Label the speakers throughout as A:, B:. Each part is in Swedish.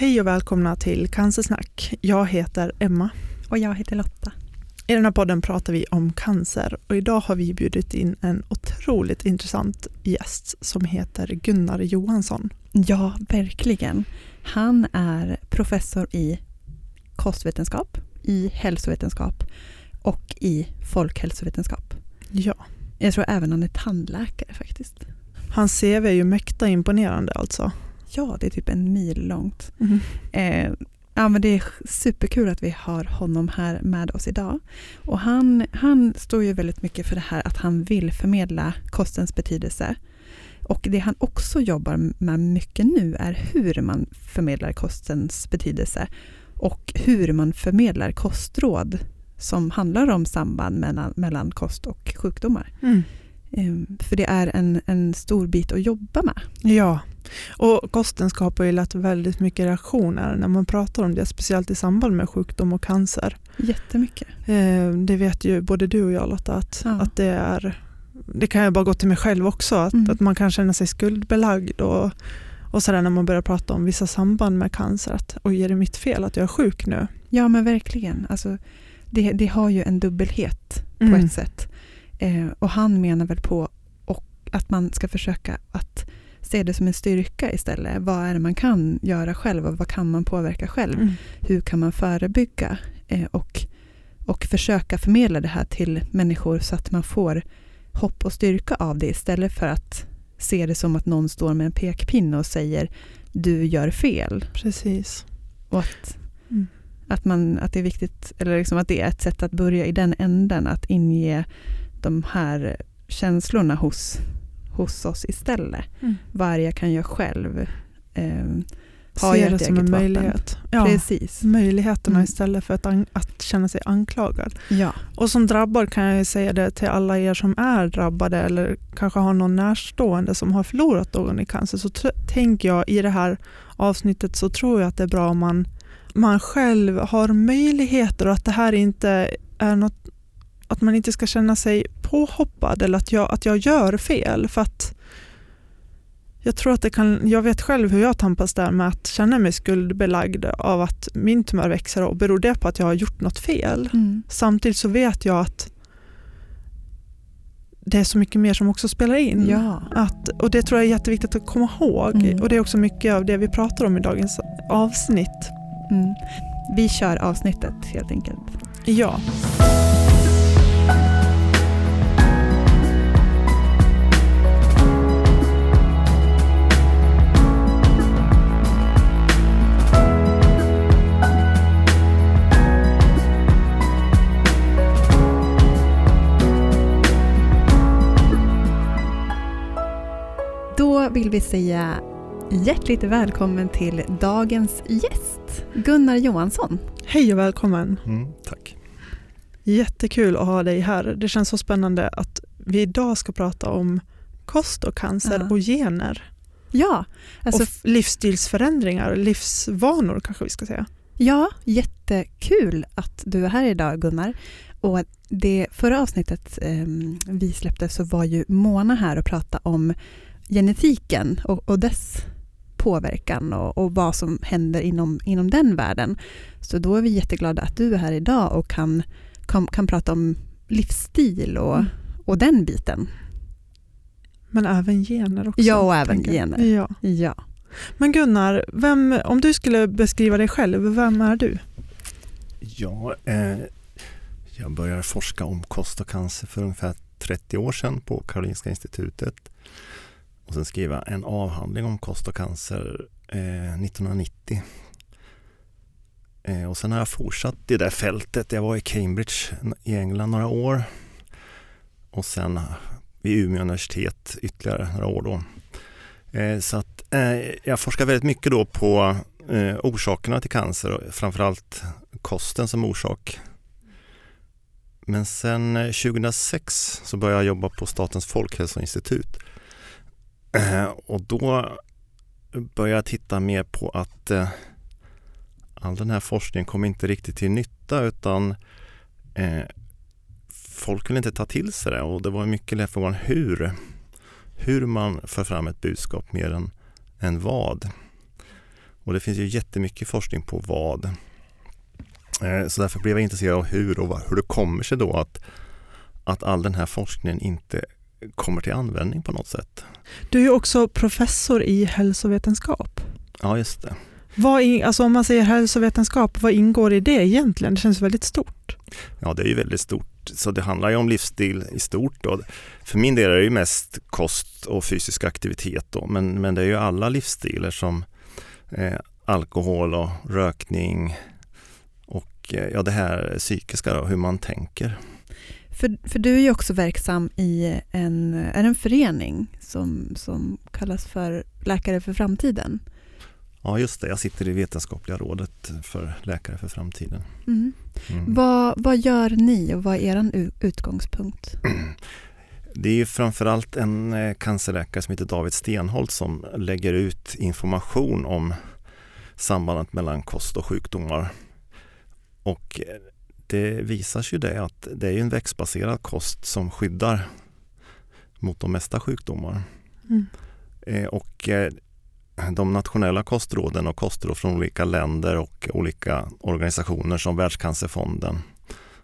A: Hej och välkomna till Cancersnack. Jag heter Emma.
B: Och jag heter Lotta.
A: I den här podden pratar vi om cancer och idag har vi bjudit in en otroligt intressant gäst som heter Gunnar Johansson.
B: Ja, verkligen. Han är professor i kostvetenskap, i hälsovetenskap och i folkhälsovetenskap.
A: Ja.
B: Jag tror även han är tandläkare faktiskt.
A: Hans CV är ju mäkta imponerande alltså.
B: Ja, det är typ en mil långt.
A: Mm.
B: Eh, ja, men det är superkul att vi har honom här med oss idag. Och han, han står ju väldigt mycket för det här att han vill förmedla kostens betydelse. Och det han också jobbar med mycket nu är hur man förmedlar kostens betydelse och hur man förmedlar kostråd som handlar om samband mellan, mellan kost och sjukdomar.
A: Mm.
B: Ehm, För det är en, en stor bit att jobba med.
A: Ja, och kosten skapar ju lätt väldigt mycket reaktioner när man pratar om det, speciellt i samband med sjukdom och cancer.
B: Jättemycket.
A: Eh, Det vet ju både du och jag Lotta, att,
B: Ja.
A: att det är, det kan jag bara gå till mig själv också, att,
B: Mm.
A: att man kan känna sig skuldbelagd och, och sådär när man börjar prata om vissa samband med cancer, att oj är det mitt fel att jag är sjuk nu?
B: Ja men verkligen. Alltså, det, det har ju en dubbelhet på
A: Mm.
B: ett sätt. Eh, och han menar väl på och att man ska försöka att se det som en styrka istället. Vad är det man kan göra själv och vad kan man påverka själv?
A: Mm.
B: Hur kan man förebygga? Eh, och, och försöka förmedla det här till människor så att man får hopp och styrka av det istället för att se det som att någon står med en pekpinne och säger du gör fel.
A: Precis.
B: Och att,
A: Mm.
B: att, man, att det är viktigt, eller liksom att det är ett sätt att börja i den änden, att inge de här känslorna hos, hos oss istället.
A: Mm.
B: Vad jag kan göra själv? Eh, har jag
A: det som en
B: eget
A: möjlighet. Ja,
B: Precis.
A: möjligheterna
B: Mm.
A: istället för att, att känna sig anklagad.
B: Ja.
A: Och som drabbad kan jag säga det till alla er som är drabbade eller kanske har någon närstående som har förlorat någon i cancer. Så tänker jag i det här avsnittet så tror jag att det är bra om man, man själv har möjligheter och att det här inte är något, att man inte ska känna sig påhoppad eller att jag, att jag gör fel. För att jag tror att det kan, jag vet själv hur jag tampas där med att känna mig skuldbelagd av att min tumör växer och beror det på att jag har gjort något fel?
B: Mm.
A: Samtidigt så vet jag att det är så mycket mer som också spelar in.
B: Ja.
A: Att, och det tror jag är jätteviktigt att komma ihåg.
B: Mm.
A: Och det är också mycket av det vi pratar om i dagens avsnitt.
B: Mm. Vi kör avsnittet helt enkelt.
A: Ja.
B: Vill vi säga hjärtligt välkommen till dagens gäst, Gunnar Johansson.
A: Hej och välkommen.
C: Mm, tack.
A: Jättekul att ha dig här. Det känns så spännande att vi idag ska prata om kost och cancer
B: Ja.
A: och gener.
B: Ja, alltså,
A: och livsstilsförändringar, livsvanor kanske vi ska säga.
B: ja, jättekul att du är här idag Gunnar. Och det förra avsnittet eh, vi släppte så var ju Mona här och pratade om genetiken och, och dess påverkan och, och vad som händer inom, inom den världen. Så då är vi jätteglada att du är här idag och kan, kan, kan prata om livsstil och,
A: Mm.
B: och den biten.
A: Men även gener också.
B: Ja, och även gener.
A: Ja.
B: Ja.
A: Men Gunnar, vem, om du skulle beskriva dig själv, vem är du?
C: Ja, eh, jag började forska om kost och cancer för ungefär 30 år sedan på Karolinska institutet. Och sen skriva en avhandling om kost och cancer eh, 1990. Eh, och sen har jag fortsatt i det fältet. Jag var i Cambridge i England några år. Och sen vid Umeå universitet ytterligare några år då. Eh, så att eh, jag forskar väldigt mycket då på eh, orsakerna till cancer och framförallt kosten som orsak. Men sen eh, 2006 så började jag jobba på Statens folkhälsoinstitut. Eh, och då började jag titta mer på att eh, all den här forskningen kom inte riktigt till nytta utan eh, folk kunde inte ta till sig det och det var mycket lätt frågan hur. Hur man för fram ett budskap mer än, än vad. Och det finns ju jättemycket forskning på vad. Eh, så därför blev jag intresserad av hur och hur det kommer sig då att, att all den här forskningen inte kommer till användning på något sätt.
A: Du är också professor i hälsovetenskap.
C: Ja, just det.
A: Vad in, alltså om man säger hälsovetenskap, vad ingår i det egentligen? Det känns väldigt stort.
C: Ja, det är ju väldigt stort. Så det handlar ju om livsstil i stort. Då. För min del är det ju mest kost och fysisk aktivitet. Då. Men, men det är ju alla livsstilar som eh, alkohol och rökning och eh, ja, det här psykiska, då, hur man tänker.
B: För, för du är ju också verksam i en, är en förening som, som kallas för Läkare för framtiden.
C: Ja, just det. Jag sitter i vetenskapliga rådet för Läkare för framtiden.
B: Mm. Mm. Vad, vad gör ni och vad är er utgångspunkt?
C: Det är framförallt en eh, cancerläkare som heter David Stenholt som lägger ut information om sambandet mellan kost och sjukdomar. Och eh, det visar sig det att det är en växtbaserad kost som skyddar mot de mesta sjukdomar. Mm. Eh, och de nationella kostråden och kostråd från olika länder och olika organisationer som Världscancerfonden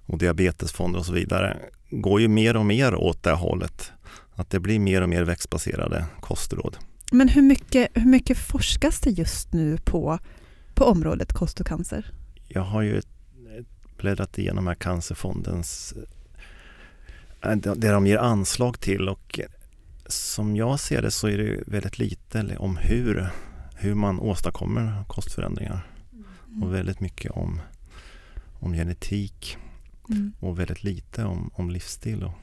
C: och Diabetesfonden och så vidare går ju mer och mer åt det hållet. Att det blir mer och mer växtbaserade kostråd.
B: Men hur mycket, hur mycket forskas det just nu på, på området kost och cancer?
C: Jag har ju bläddrat igenom här Cancerfondens äh, det de ger anslag till och som jag ser det så är det väldigt lite om hur, hur man åstadkommer kostförändringar. Mm. Och väldigt mycket om, om genetik mm. och väldigt lite om, om livsstil och,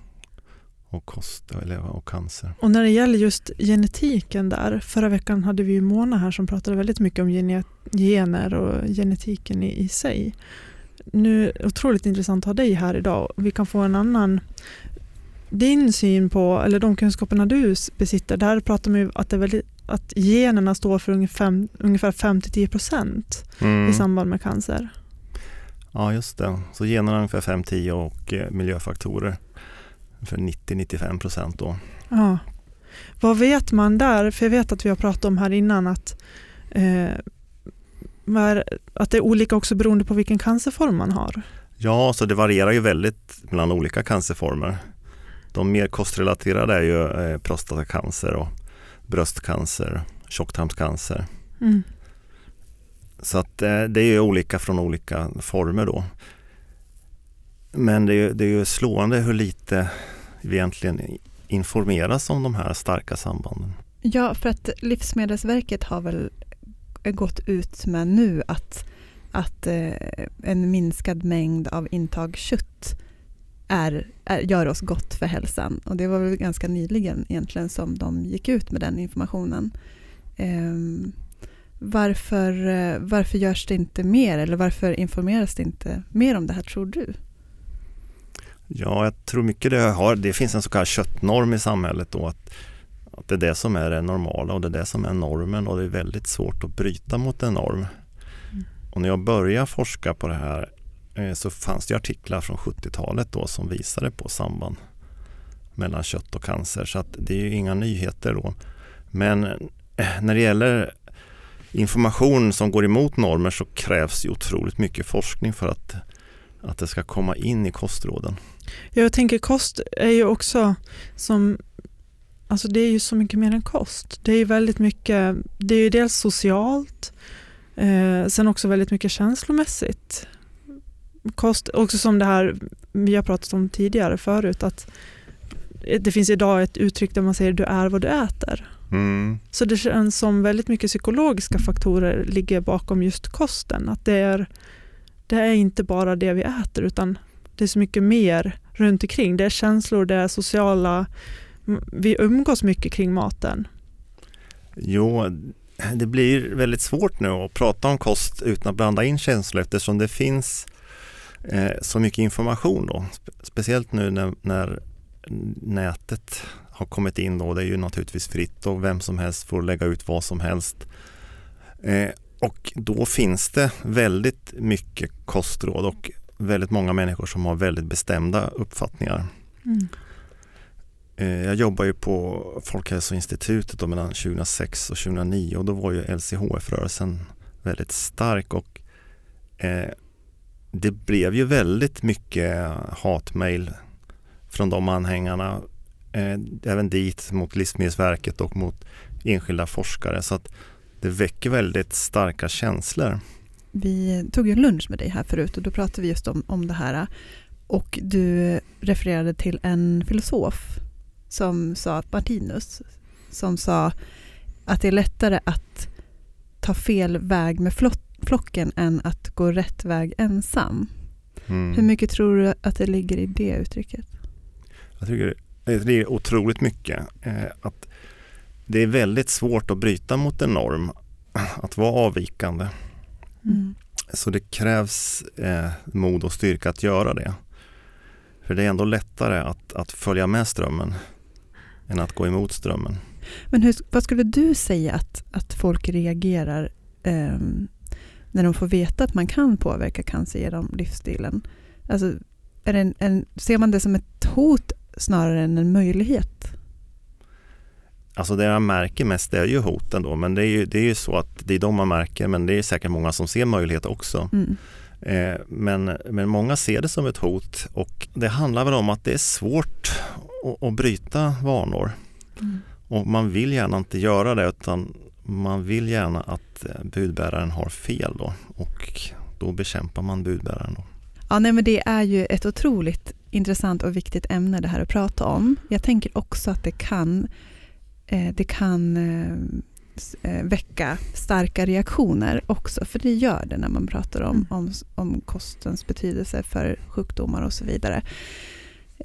C: och kost eller, och cancer.
A: Och när det gäller just genetiken där, förra veckan hade vi ju Mona här som pratade väldigt mycket om gener och genetiken i, i sig. Nu är otroligt intressant att ha dig här idag. Vi kan få en annan din syn på, eller de kunskaperna du besitter, där pratar man ju att, det väldigt, att generna står för ungefär, ungefär 5-10 procent mm. i samband med cancer.
C: Ja, just det. Så generna ungefär 5-10 och eh, miljöfaktorer för 90-95 procent då.
A: Ja. Vad vet man där? För jag vet att vi har pratat om här innan att, eh, att det är olika också beroende på vilken cancerform man har.
C: Ja, så det varierar ju väldigt mellan olika cancerformer. De mer kostrelaterade är ju eh, prostatacancer och bröstcancer, tjocktarmscancer. Mm. Så att eh, det är ju olika från olika former då. Men det är, det är ju slående hur lite vi egentligen informeras om de här starka sambanden.
B: Ja, för att Livsmedelsverket har väl gått ut med nu att, att eh, en minskad mängd av intag kött är, är, gör oss gott för hälsan. Och det var väl ganska nyligen egentligen som de gick ut med den informationen. Um, varför, eh, varför görs det inte mer eller varför informeras det inte mer om det här tror du?
C: Ja, jag tror mycket det har, det finns en så kallad köttnorm i samhället då att, att det är det som är det normala och det är det som är normen och det är väldigt svårt att bryta mot en norm. Mm. Och när jag började forska på det här eh, så fanns det artiklar från 70-talet då som visade på samband mellan kött och cancer. Så att det är ju inga nyheter då. Men eh, när det gäller information som går emot normer så krävs ju otroligt mycket forskning för att, att det ska komma in i kostråden.
A: Jag tänker kost är ju också som Alltså det är ju så mycket mer än kost. Det är ju väldigt mycket, det är ju dels socialt, eh, sen också väldigt mycket känslomässigt kost, också som det här vi har pratat om tidigare förut, att det finns idag ett uttryck där man säger du är vad du äter. Mm. Så det känns som väldigt mycket psykologiska faktorer ligger bakom just kosten. Att det är, det är inte bara det vi äter utan det är så mycket mer runt omkring. Det är känslor, det är sociala, vi umgås mycket kring maten.
C: Jo, det blir väldigt svårt nu att prata om kost utan att blanda in känslor eftersom det finns eh, så mycket information då. Speciellt nu när, när nätet har kommit in då. Det är ju naturligtvis fritt och vem som helst får lägga ut vad som helst. Eh, och då finns det väldigt mycket kostråd och väldigt många människor som har väldigt bestämda uppfattningar. Mm. Eh, jag jobbar ju på Folkhälsoinstitutet då mellan 2006 och 2009 och då var ju LCHF-rörelsen väldigt stark och eh, det blev ju väldigt mycket hatmejl från de anhängarna eh, även dit mot Livsmedelsverket och mot enskilda forskare så att det väcker väldigt starka känslor.
B: Vi tog ju en lunch med dig här förut och då pratade vi just om, om det här och du refererade till en filosof som sa, Martinus, som sa att det är lättare att ta fel väg med flocken än att gå rätt väg ensam. Mm. Hur mycket tror du att det ligger i det uttrycket?
C: Jag tycker det är otroligt mycket. Eh, att det är väldigt svårt att bryta mot en norm, att vara avvikande. Mm. Så det krävs eh, mod och styrka att göra det. För det är ändå lättare att, att följa med strömmen än att gå emot strömmen.
B: Men hur, vad skulle du säga att, att folk reagerar eh, när de får veta att man kan påverka cancer genom livsstilen? Alltså, är en, en, ser man det som ett hot snarare än en möjlighet?
C: Alltså det jag märker mest är ju hoten då, men det är ju, det är ju så att det är de man märker, men det är säkert många som ser möjligheter också. Mm. Eh, men, men många ser det som ett hot och det handlar väl om att det är svårt att, att bryta vanor. Mm. Och man vill gärna inte göra det utan man vill gärna att eh, budbäraren har fel då och då bekämpar man budbäraren. Då.
B: Ja, nej, men det är ju ett otroligt intressant och viktigt ämne det här att prata om. Jag tänker också att det kan, eh, det kan eh, väcka starka reaktioner också, för det gör det när man pratar om, mm. om, om kostens betydelse för sjukdomar och så vidare.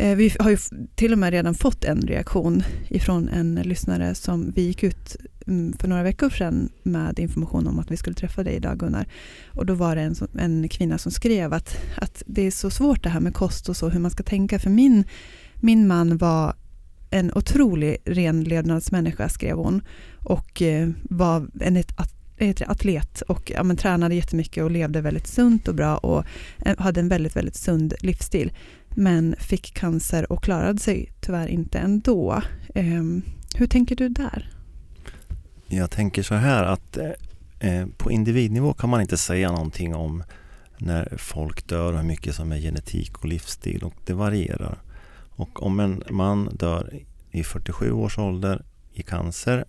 B: Eh, vi har ju till och med redan fått en reaktion ifrån en lyssnare som vi gick ut mm, för några veckor sedan med information om att vi skulle träffa dig idag Gunnar. Och då var det en, en kvinna som skrev att, att det är så svårt det här med kost och så hur man ska tänka. För min, min man var en otrolig renlevnadsmänniska skrev hon och eh, var en ett, atlet och ja, men, tränade jättemycket och levde väldigt sunt och bra och eh, hade en väldigt, väldigt sund livsstil men fick cancer och klarade sig tyvärr inte ändå. Eh, hur tänker du där?
C: Jag tänker så här att eh, eh, på individnivå kan man inte säga någonting om när folk dör och hur mycket som är genetik och livsstil och det varierar. Och om en man dör i 47 års ålder i cancer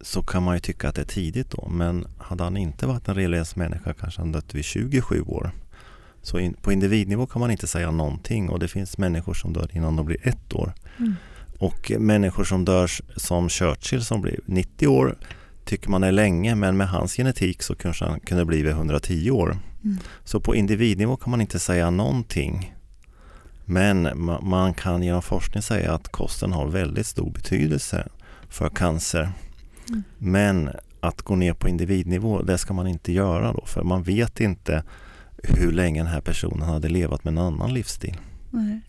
C: så kan man ju tycka att det är tidigt då men hade han inte varit en religiös människa kanske han dött vid 27 år. Så in, på individnivå kan man inte säga någonting och det finns människor som dör innan de blir ett år. Mm. Och människor som dör som Churchill som blir 90 år tycker man är länge men med hans genetik så kanske han kunde bli vid 110 år. Mm. Så på individnivå kan man inte säga någonting. Men man kan genom forskning säga att kosten har väldigt stor betydelse för cancer. Mm. Men att gå ner på individnivå, det ska man inte göra då för man vet inte hur länge den här personen hade levat med en annan livsstil.
B: Nej.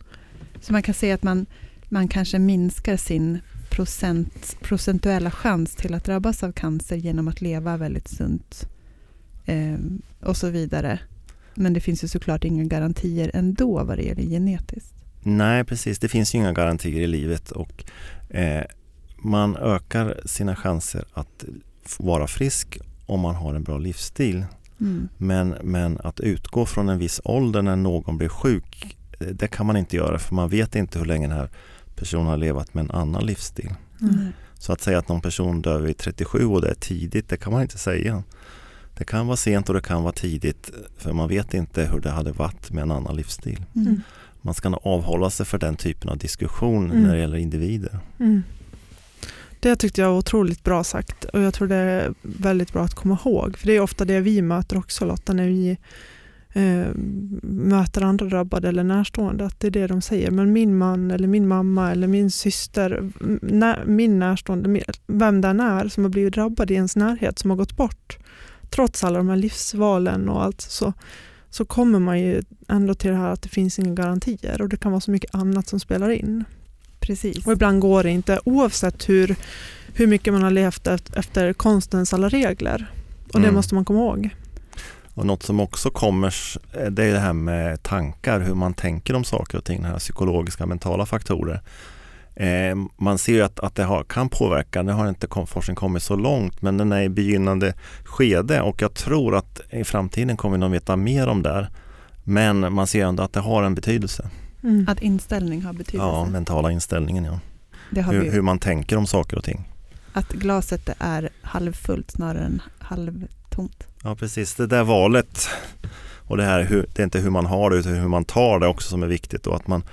B: Så man kan säga att man, man kanske minskar sin procent, procentuella chans till att drabbas av cancer genom att leva väldigt sunt eh, och så vidare. Men det finns ju såklart inga garantier ändå vad det gäller genetiskt.
C: Nej, precis. Det finns ju inga garantier i livet och eh, man ökar sina chanser att vara frisk om man har en bra livsstil. Mm. Men, men att utgå från en viss ålder när någon blir sjuk, eh, det kan man inte göra för man vet inte hur länge den här personen har levat med en annan livsstil. Mm. Så att säga att någon person dör vid 37 och det är tidigt, det kan man inte säga. Det kan vara sent och det kan vara tidigt för man vet inte hur det hade varit med en annan livsstil. Mm. Man ska avhålla sig för den typen av diskussion mm. när det gäller individer.
A: Det tyckte jag var otroligt bra sagt och jag tror det är väldigt bra att komma ihåg. För det är ofta det vi möter också Lotta, när vi eh, möter andra drabbade eller närstående, att det är det de säger. Men min man eller min mamma eller min syster, när, min närstående, vem den är som har blivit drabbad i ens närhet, som har gått bort, trots alla de här livsvalen och allt, så, så kommer man ju ändå till det här att det finns inga garantier och det kan vara så mycket annat som spelar in.
B: Precis.
A: Och ibland går det inte oavsett hur, hur mycket man har levt efter konstens alla regler. Och det mm. måste man komma ihåg.
C: Och något som också kommer det är det här med tankar, hur man tänker om saker och ting, här psykologiska mentala faktorer. Eh, man ser ju att, att det har, kan påverka, nu har inte forskningen kommit så långt men den är i begynnande skede och jag tror att i framtiden kommer vi nog veta mer om det här. Men man ser ändå att det har en betydelse.
B: Mm. Att inställning har betydelse?
C: Ja, mentala inställningen ja. Hur, hur, man tänker om saker och ting.
B: Att glaset är halvfullt snarare än halvtomt?
C: Ja precis, det där valet och det här, hur, det är inte hur man har det utan hur man tar det också som är viktigt och att man,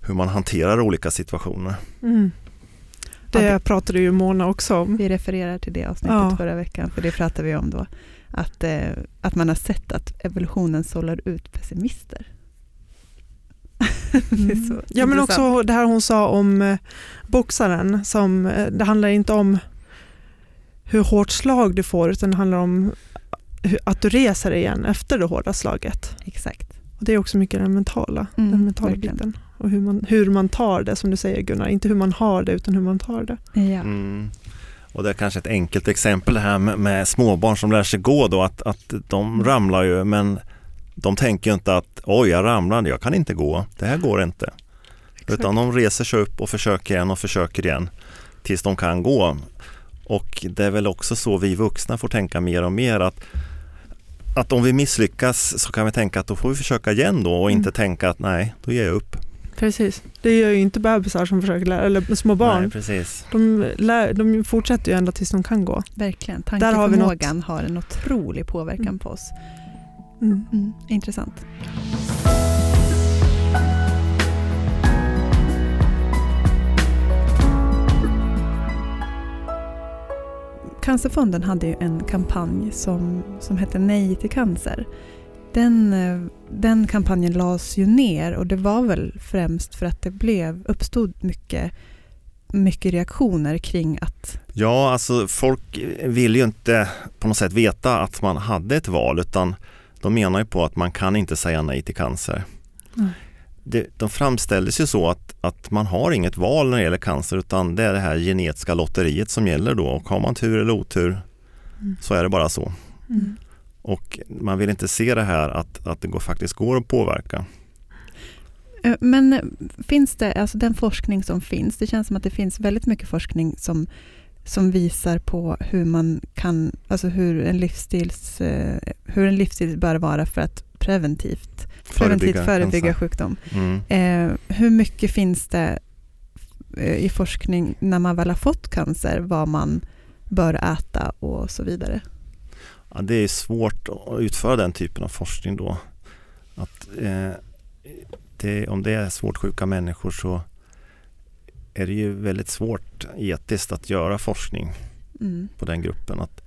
C: hur man hanterar olika situationer. Mm.
A: Det pratade ju Mona också om.
B: Vi refererar till det avsnittet ja. förra veckan, för det pratade vi om då. Att, eh, att man har sett att evolutionen sållar ut pessimister.
A: Mm. ja men också det här hon sa om eh, boxaren, som, eh, det handlar inte om hur hårt slag du får utan det handlar om att du reser igen efter det hårda slaget.
B: Exakt.
A: Och det är också mycket den mentala, mm, den mentala biten. Och hur man, hur man tar det som du säger Gunnar, inte hur man har det utan hur man tar det.
B: Ja. Mm.
C: Och det är kanske ett enkelt exempel här med, med småbarn som lär sig gå då att, att de mm. ramlar ju men de tänker inte att oj jag ramlade, jag kan inte gå, det här går inte. Exakt. Utan de reser sig upp och försöker igen och försöker igen tills de kan gå. Och det är väl också så vi vuxna får tänka mer och mer att att om vi misslyckas så kan vi tänka att då får vi försöka igen då och mm. inte tänka att nej, då ger jag upp.
A: Precis, det gör ju inte bebisar som försöker lära, eller små barn.
C: Nej, precis.
A: De, lär, de fortsätter ju ända tills de kan gå.
B: Verkligen, tankeförmågan har, har en otrolig påverkan mm. på oss. Mm. Mm. Intressant. Cancerfonden hade ju en kampanj som, som hette Nej till cancer. Den, den kampanjen lades ju ner och det var väl främst för att det blev, uppstod mycket, mycket reaktioner kring att...
C: Ja, alltså folk vill ju inte på något sätt veta att man hade ett val utan de menar ju på att man kan inte säga nej till cancer. Mm. Det, de framställdes ju så att, att man har inget val när det gäller cancer utan det är det här genetiska lotteriet som gäller då och har man tur eller otur mm. så är det bara så. Mm. Och man vill inte se det här att, att det går, faktiskt går att påverka.
B: Eh, men finns det, alltså den forskning som finns, det känns som att det finns väldigt mycket forskning som som visar på hur man kan, alltså hur en livsstils, eh, hur en livsstil bör vara för att preventivt preventivt förebygga sjukdom. Mm. Eh, hur mycket finns det eh, i forskning när man väl har fått cancer, vad man bör äta och så vidare?
C: Ja, det är svårt att utföra den typen av forskning då. Att, eh, det, om det är svårt sjuka människor så är det ju väldigt svårt etiskt att göra forskning mm. på den gruppen. Att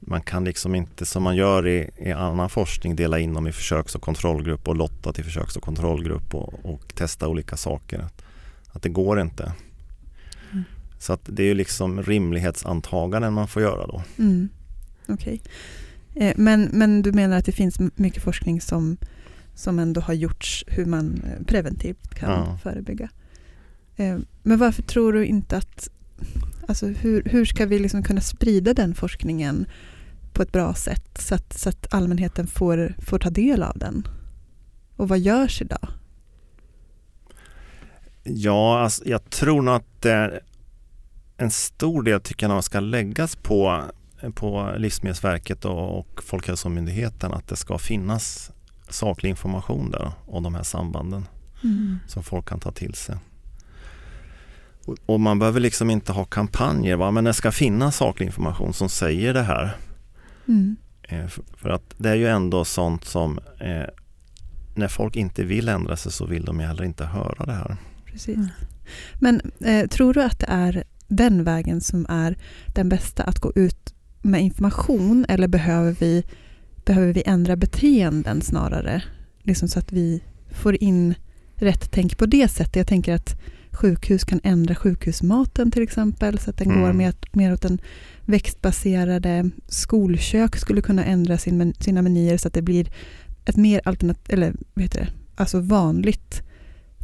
C: man kan liksom inte som man gör i, i annan forskning dela in dem i försöks och kontrollgrupp och lotta till försöks och kontrollgrupp och, och testa olika saker. Att, att det går inte. Mm. Så att det är ju liksom rimlighetsantaganden man får göra då.
B: Mm. Okej. Okay. Eh, men, men du menar att det finns mycket forskning som, som ändå har gjorts hur man eh, preventivt kan ja. förebygga? Eh, men varför tror du inte att... Alltså hur, hur ska vi liksom kunna sprida den forskningen på ett bra sätt så att, så att allmänheten får, får ta del av den? Och vad görs idag?
C: Ja, alltså, jag tror nog att eh, en stor del tycker jag ska läggas på, på Livsmedelsverket och, och Folkhälsomyndigheten att det ska finnas saklig information där om de här sambanden mm. som folk kan ta till sig. Och man behöver liksom inte ha kampanjer, va? men det ska finnas saklig information som säger det här. Mm. Eh, för att det är ju ändå sånt som eh, när folk inte vill ändra sig så vill de ju heller inte höra det här.
B: Precis. Men eh, tror du att det är den vägen som är den bästa att gå ut med information eller behöver vi, behöver vi ändra beteenden snarare? Liksom så att vi får in rätt tänk på det sättet. Jag tänker att sjukhus kan ändra sjukhusmaten till exempel så att den mm. går mer, mer åt den växtbaserade. Skolkök skulle kunna ändra sin, sina menyer så att det blir ett mer alternat, eller vad heter det, alltså vanligt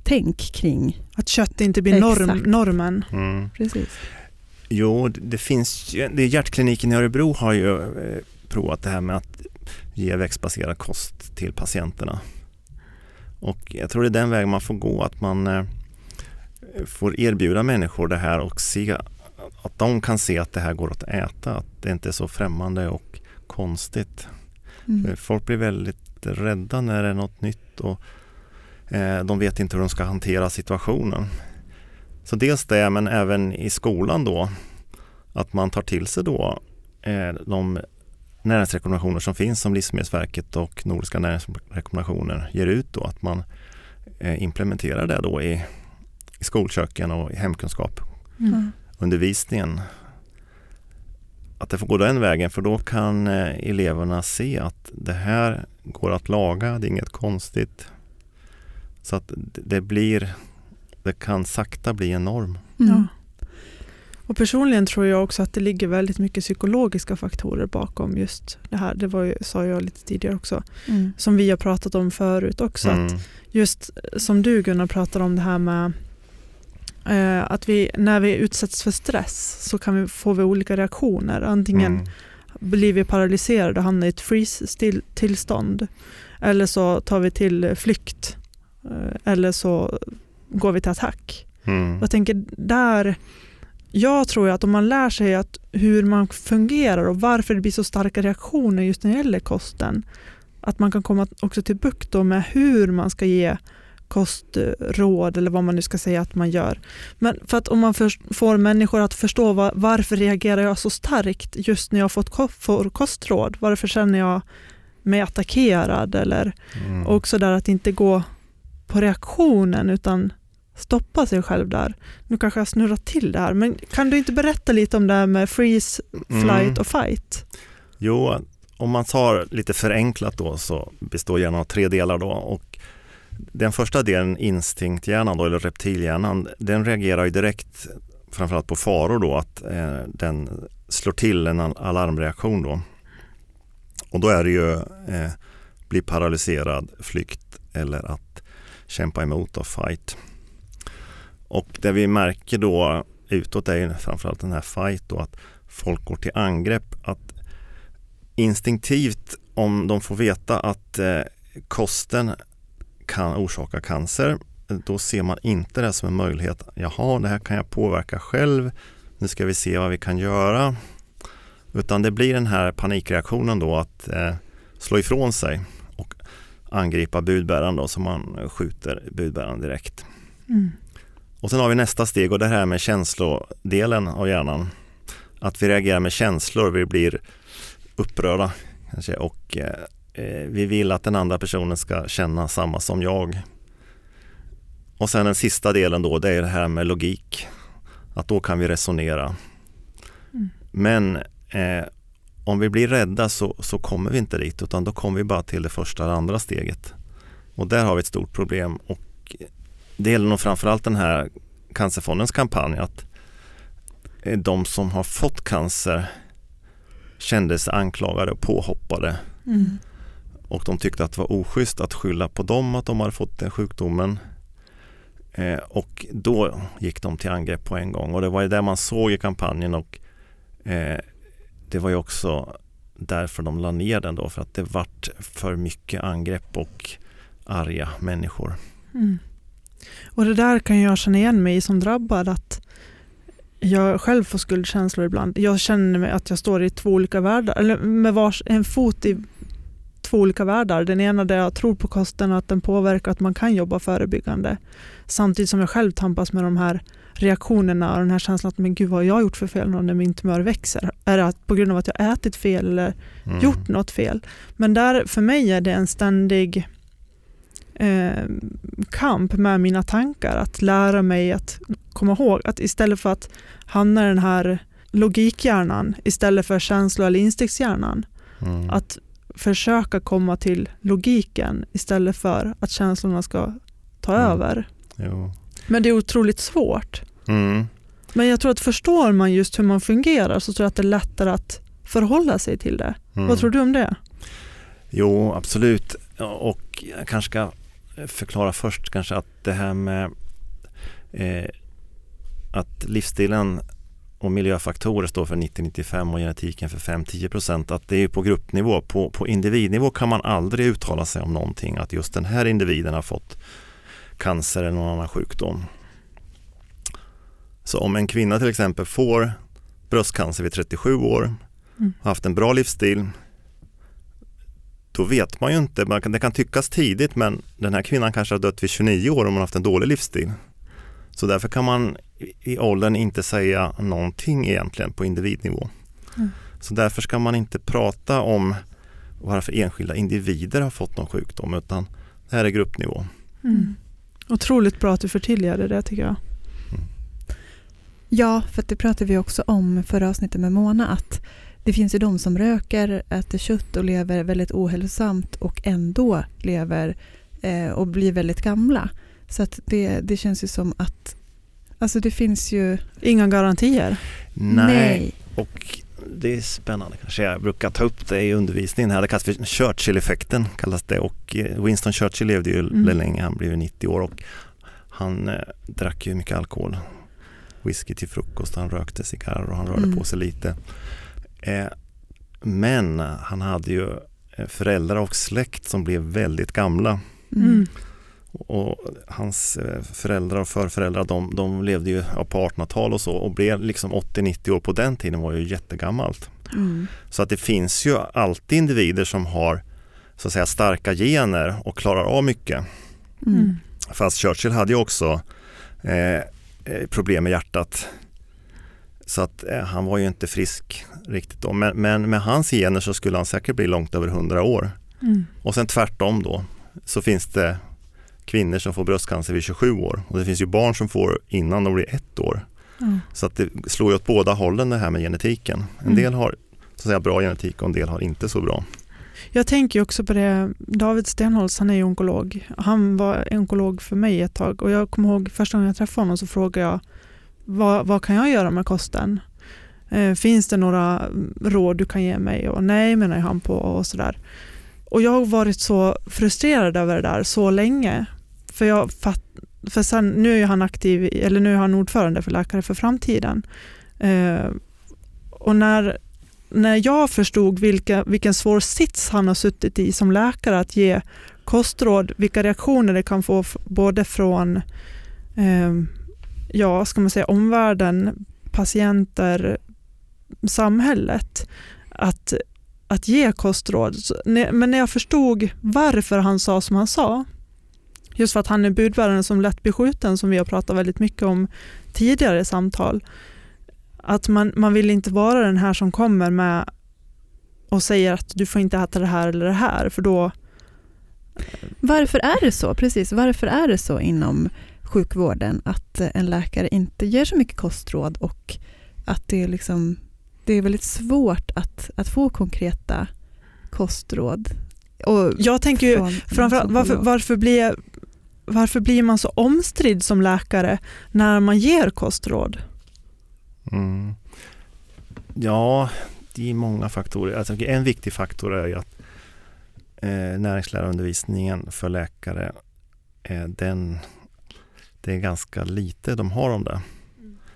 B: tänk kring...
A: Att kött inte blir norm, normen.
C: Mm.
B: Precis.
C: Jo, det finns det Hjärtkliniken i Örebro har ju eh, provat det här med att ge växtbaserad kost till patienterna. Och jag tror det är den vägen man får gå, att man eh, får erbjuda människor det här och se att de kan se att det här går att äta, att det inte är så främmande och konstigt. Mm. Folk blir väldigt rädda när det är något nytt och eh, de vet inte hur de ska hantera situationen. Så dels det, men även i skolan då, att man tar till sig då eh, de näringsrekommendationer som finns som Livsmedelsverket och Nordiska näringsrekommendationer ger ut då, att man eh, implementerar det då i, i skolköken och i hemkunskap. Mm. undervisningen. Att det får gå den vägen för då kan eh, eleverna se att det här går att laga, det är inget konstigt. Så att det blir, det kan sakta bli en norm.
A: Mm. Ja. Och personligen tror jag också att det ligger väldigt mycket psykologiska faktorer bakom just det här. Det var ju, sa jag lite tidigare också. Mm. Som vi har pratat om förut också. Mm. Att just som du Gunnar pratar om det här med eh, att vi, när vi utsätts för stress så kan vi, får vi olika reaktioner. Antingen mm. blir vi paralyserade och hamnar i ett freeze-tillstånd. Eller så tar vi till flykt. Eh, eller så går vi till attack. Mm. Jag tänker där jag tror att om man lär sig att hur man fungerar och varför det blir så starka reaktioner just när det gäller kosten, att man kan komma också till bukt med hur man ska ge kostråd eller vad man nu ska säga att man gör. Men för att om man får människor att förstå var, varför reagerar jag så starkt just när jag fått får kostråd? Varför känner jag mig attackerad? Eller mm. också där att inte gå på reaktionen utan stoppa sig själv där. Nu kanske jag snurrar till det här, men kan du inte berätta lite om det här med freeze, flight mm. och fight?
C: Jo, om man tar lite förenklat då så består hjärnan av tre delar då och den första delen, instinkthjärnan då, eller reptilhjärnan, den reagerar ju direkt framförallt på faror då, att eh, den slår till en alarmreaktion då. Och då är det ju eh, bli paralyserad, flykt eller att kämpa emot och fight. Och det vi märker då utåt är ju framförallt den här fight då, att folk går till angrepp. Att instinktivt, om de får veta att eh, kosten kan orsaka cancer, då ser man inte det som en möjlighet. Jaha, det här kan jag påverka själv. Nu ska vi se vad vi kan göra. Utan det blir den här panikreaktionen då att eh, slå ifrån sig och angripa budbäraren då så man skjuter budbäraren direkt. Mm. Och sen har vi nästa steg och det här med känslodelen av hjärnan. Att vi reagerar med känslor, vi blir upprörda kanske och eh, vi vill att den andra personen ska känna samma som jag. Och sen den sista delen då, det är det här med logik. Att då kan vi resonera. Mm. Men eh, om vi blir rädda så, så kommer vi inte dit utan då kommer vi bara till det första eller andra steget. Och där har vi ett stort problem och det gäller nog framförallt den här Cancerfondens kampanj att de som har fått cancer kände sig anklagade och påhoppade. Mm. Och de tyckte att det var oschysst att skylla på dem att de hade fått den sjukdomen. Eh, och då gick de till angrepp på en gång och det var ju det man såg i kampanjen och eh, det var ju också därför de la ner den då för att det vart för mycket angrepp och arga människor. Mm.
A: Och det där kan jag känna igen mig i som drabbad att jag själv får skuldkänslor ibland. Jag känner mig att jag står i två olika världar, eller med vars, en fot i två olika världar. Den ena där jag tror på kosten och att den påverkar att man kan jobba förebyggande. Samtidigt som jag själv tampas med de här reaktionerna och den här känslan att men gud vad har jag gjort för fel när min tumör växer? Är det på grund av att jag ätit fel eller mm. gjort något fel? Men där för mig är det en ständig eh, kamp med mina tankar. Att lära mig att komma ihåg att istället för att hamna i den här logikhjärnan istället för känslo eller instinkthjärnan. Mm. Att försöka komma till logiken istället för att känslorna ska ta mm. över. Jo. Men det är otroligt svårt. Mm. Men jag tror att förstår man just hur man fungerar så tror jag att det är lättare att förhålla sig till det. Vad mm. tror du om det?
C: Jo, absolut. Och jag kanske ska förklara först kanske att det här med eh, att livsstilen och miljöfaktorer står för 90-95 och genetiken för 5-10 procent. Att det är på gruppnivå. På, på individnivå kan man aldrig uttala sig om någonting. Att just den här individen har fått cancer eller någon annan sjukdom. Så om en kvinna till exempel får bröstcancer vid 37 år,
A: Mm.
C: har haft en bra livsstil, då vet man ju inte, man kan, det kan tyckas tidigt men den här kvinnan kanske har dött vid 29 år om hon har haft en dålig livsstil. Så därför kan man i- åldern inte säga någonting egentligen på individnivå.
A: Mm.
C: Så därför ska man inte prata om varför enskilda individer har fått någon sjukdom utan det här är gruppnivå.
A: Mm. Otroligt bra att du förtydligade det tycker jag.
B: Ja, för det pratade vi också om förra avsnittet med Mona att det finns ju de som röker, äter kött och lever väldigt ohälsosamt och ändå lever eh, och blir väldigt gamla. Så att det, det känns ju som att alltså det finns ju...
A: Inga garantier.
C: Nej, och det är spännande kanske. Jag brukar ta upp det i undervisningen här. Det kallas för Churchill-effekten kallas det och eh, Winston Churchill levde ju
A: Mm.
C: länge, han blev ju 90 år och han eh, drack ju mycket alkohol. Whisky till frukost, han rökte cigarrer och han rörde
B: Mm.
C: på sig lite. Eh, men han hade ju eh, föräldrar och släkt som blev väldigt gamla.
A: Mm.
C: Och hans eh, föräldrar och förföräldrar de, de levde ju på 1800-tal och så och blev liksom 80-90 år på den tiden var ju jättegammalt.
B: Mm.
C: Så att det finns ju alltid individer som har så att säga starka gener och klarar av mycket.
B: Mm.
A: Mm.
C: Fast Churchill hade ju också eh, eh, problem med hjärtat. Så att eh, han var ju inte frisk riktigt då. Men, men med hans gener så skulle han säkert bli långt över 100 år.
A: Mm.
C: Och sen tvärtom då så finns det kvinnor som får bröstcancer vid 27 år och det finns ju barn som får innan de blir ett år.
A: Ja.
C: Så att det slår ju åt båda hållen det här med genetiken. En
A: Mm.
C: del har så att säga, bra genetik och en del har inte så bra.
A: Jag tänker också på det, David Stenholtz han är ju onkolog. Han var onkolog för mig ett tag och jag kommer ihåg första gången jag träffade honom så frågade jag vad, vad kan jag göra med kosten? Eh, finns det några råd du kan ge mig? Och nej menar han på och sådär. Och jag har varit så frustrerad över det där så länge. För, jag fatt, för sen, nu är han aktiv, eller nu är han ordförande för Läkare för framtiden. Eh, och när när jag förstod vilka, vilken svår sits han har suttit i som läkare att ge kostråd, vilka reaktioner det kan få både från eh, ja, ska man säga, omvärlden, patienter, samhället, att, att ge kostråd. Men när jag förstod varför han sa som han sa, just för att han är budbäraren som lätt blir skjuten, som vi har pratat väldigt mycket om tidigare i samtal, att man, man vill inte vara den här som kommer med och säger att du får inte äta det här eller det här, för då...
B: Varför är det så? Precis, varför är det så inom sjukvården att en läkare inte ger så mycket kostråd och att det är, liksom, det är väldigt svårt att, att få konkreta kostråd? Och
A: Jag tänker ju framförallt, varför, varför, blir, varför blir man så omstridd som läkare när man ger kostråd?
C: Mm. Ja, det är många faktorer. Alltså, en viktig faktor är ju att eh, näringslärarundervisningen för läkare, eh, den, det är ganska lite de har om det.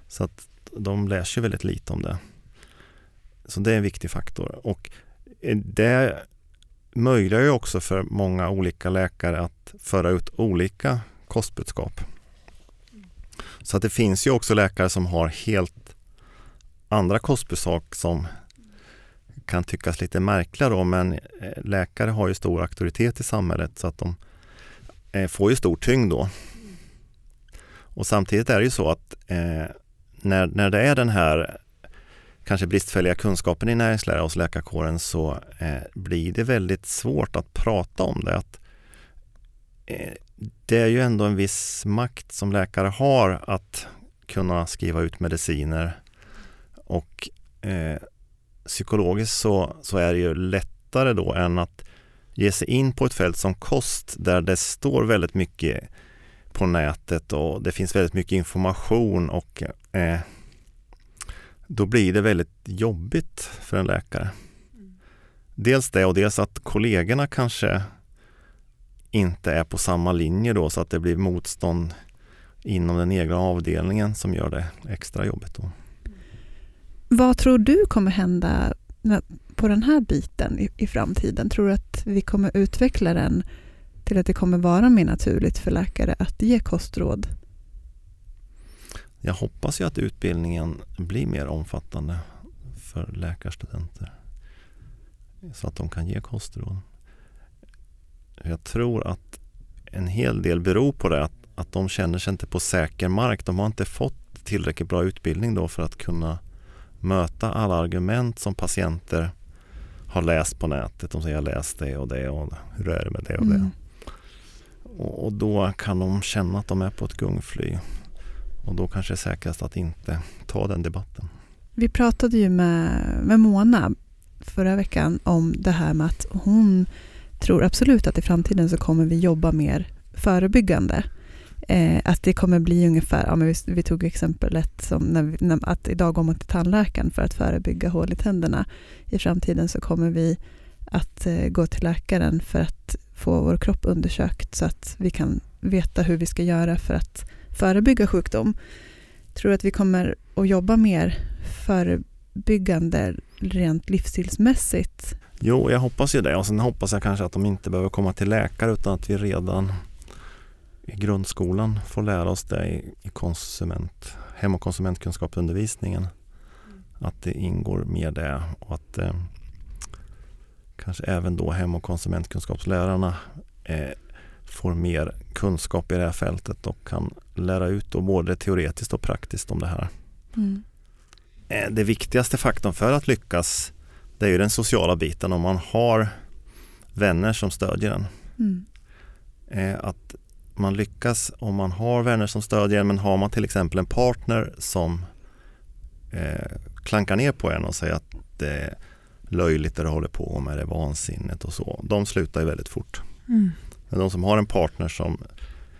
C: Så att de lär sig väldigt lite om det. Så det är en viktig faktor. Och eh, det möjliggör ju också för många olika läkare att föra ut olika kostbudskap. Så att det finns ju också läkare som har helt andra kostbudskap som kan tyckas lite märkliga då, men eh, läkare har ju stor auktoritet i samhället så att de eh, får ju stor tyngd då. Och samtidigt är det ju så att eh, när, när det är den här kanske bristfälliga kunskapen i näringslära hos läkarkåren så eh, blir det väldigt svårt att prata om det. Att, eh, det är ju ändå en viss makt som läkare har att kunna skriva ut mediciner och eh, psykologiskt så, så är det ju lättare då än att ge sig in på ett fält som kost där det står väldigt mycket på nätet och det finns väldigt mycket information och eh, då blir det väldigt jobbigt för en läkare. Dels det och dels att kollegorna kanske inte är på samma linje då så att det blir motstånd inom den egna avdelningen som gör det extra jobbigt. Då.
B: Vad tror du kommer hända på den här biten i, i framtiden? Tror du att vi kommer utveckla den till att det kommer vara mer naturligt för läkare att ge kostråd?
C: Jag hoppas ju att utbildningen blir mer omfattande för läkarstudenter. Så att de kan ge kostråd. Jag tror att en hel del beror på det att, att de känner sig inte på säker mark. De har inte fått tillräckligt bra utbildning då för att kunna möta alla argument som patienter har läst på nätet. De säger jag läst det och det och hur är det med det och det.
B: Mm.
C: Och, och då kan de känna att de är på ett gungfly. Och då kanske det är säkrast att inte ta den debatten.
B: Vi pratade ju med, med Mona förra veckan om det här med att hon tror absolut att i framtiden så kommer vi jobba mer förebyggande. Eh, att det kommer bli ungefär, ja, men vi, vi tog exemplet som när vi, när, att idag går man till tandläkaren för att förebygga hål i tänderna. I framtiden så kommer vi att eh, gå till läkaren för att få vår kropp undersökt så att vi kan veta hur vi ska göra för att förebygga sjukdom. Tror du att vi kommer att jobba mer förebyggande rent livsstilsmässigt?
C: Jo, jag hoppas ju det. Och sen hoppas jag kanske att de inte behöver komma till läkare utan att vi redan i grundskolan får lära oss det i, konsument, hem och konsumentkunskapsundervisningen. Att det ingår mer det och att eh, kanske även då hem och konsumentkunskapslärarna eh, får mer kunskap i det här fältet och kan lära ut då både teoretiskt och praktiskt om det här.
B: Mm.
C: Eh, det viktigaste faktorn för att lyckas det är ju den sociala biten om man har vänner som stödjer en.
B: Mm.
C: Eh, att man lyckas om man har vänner som stödjer en men har man till exempel en partner som eh, klankar ner på en och säger att det är löjligt det du håller på med, det är vansinnet och så. De slutar ju väldigt fort.
A: Mm.
C: Men de som har en partner som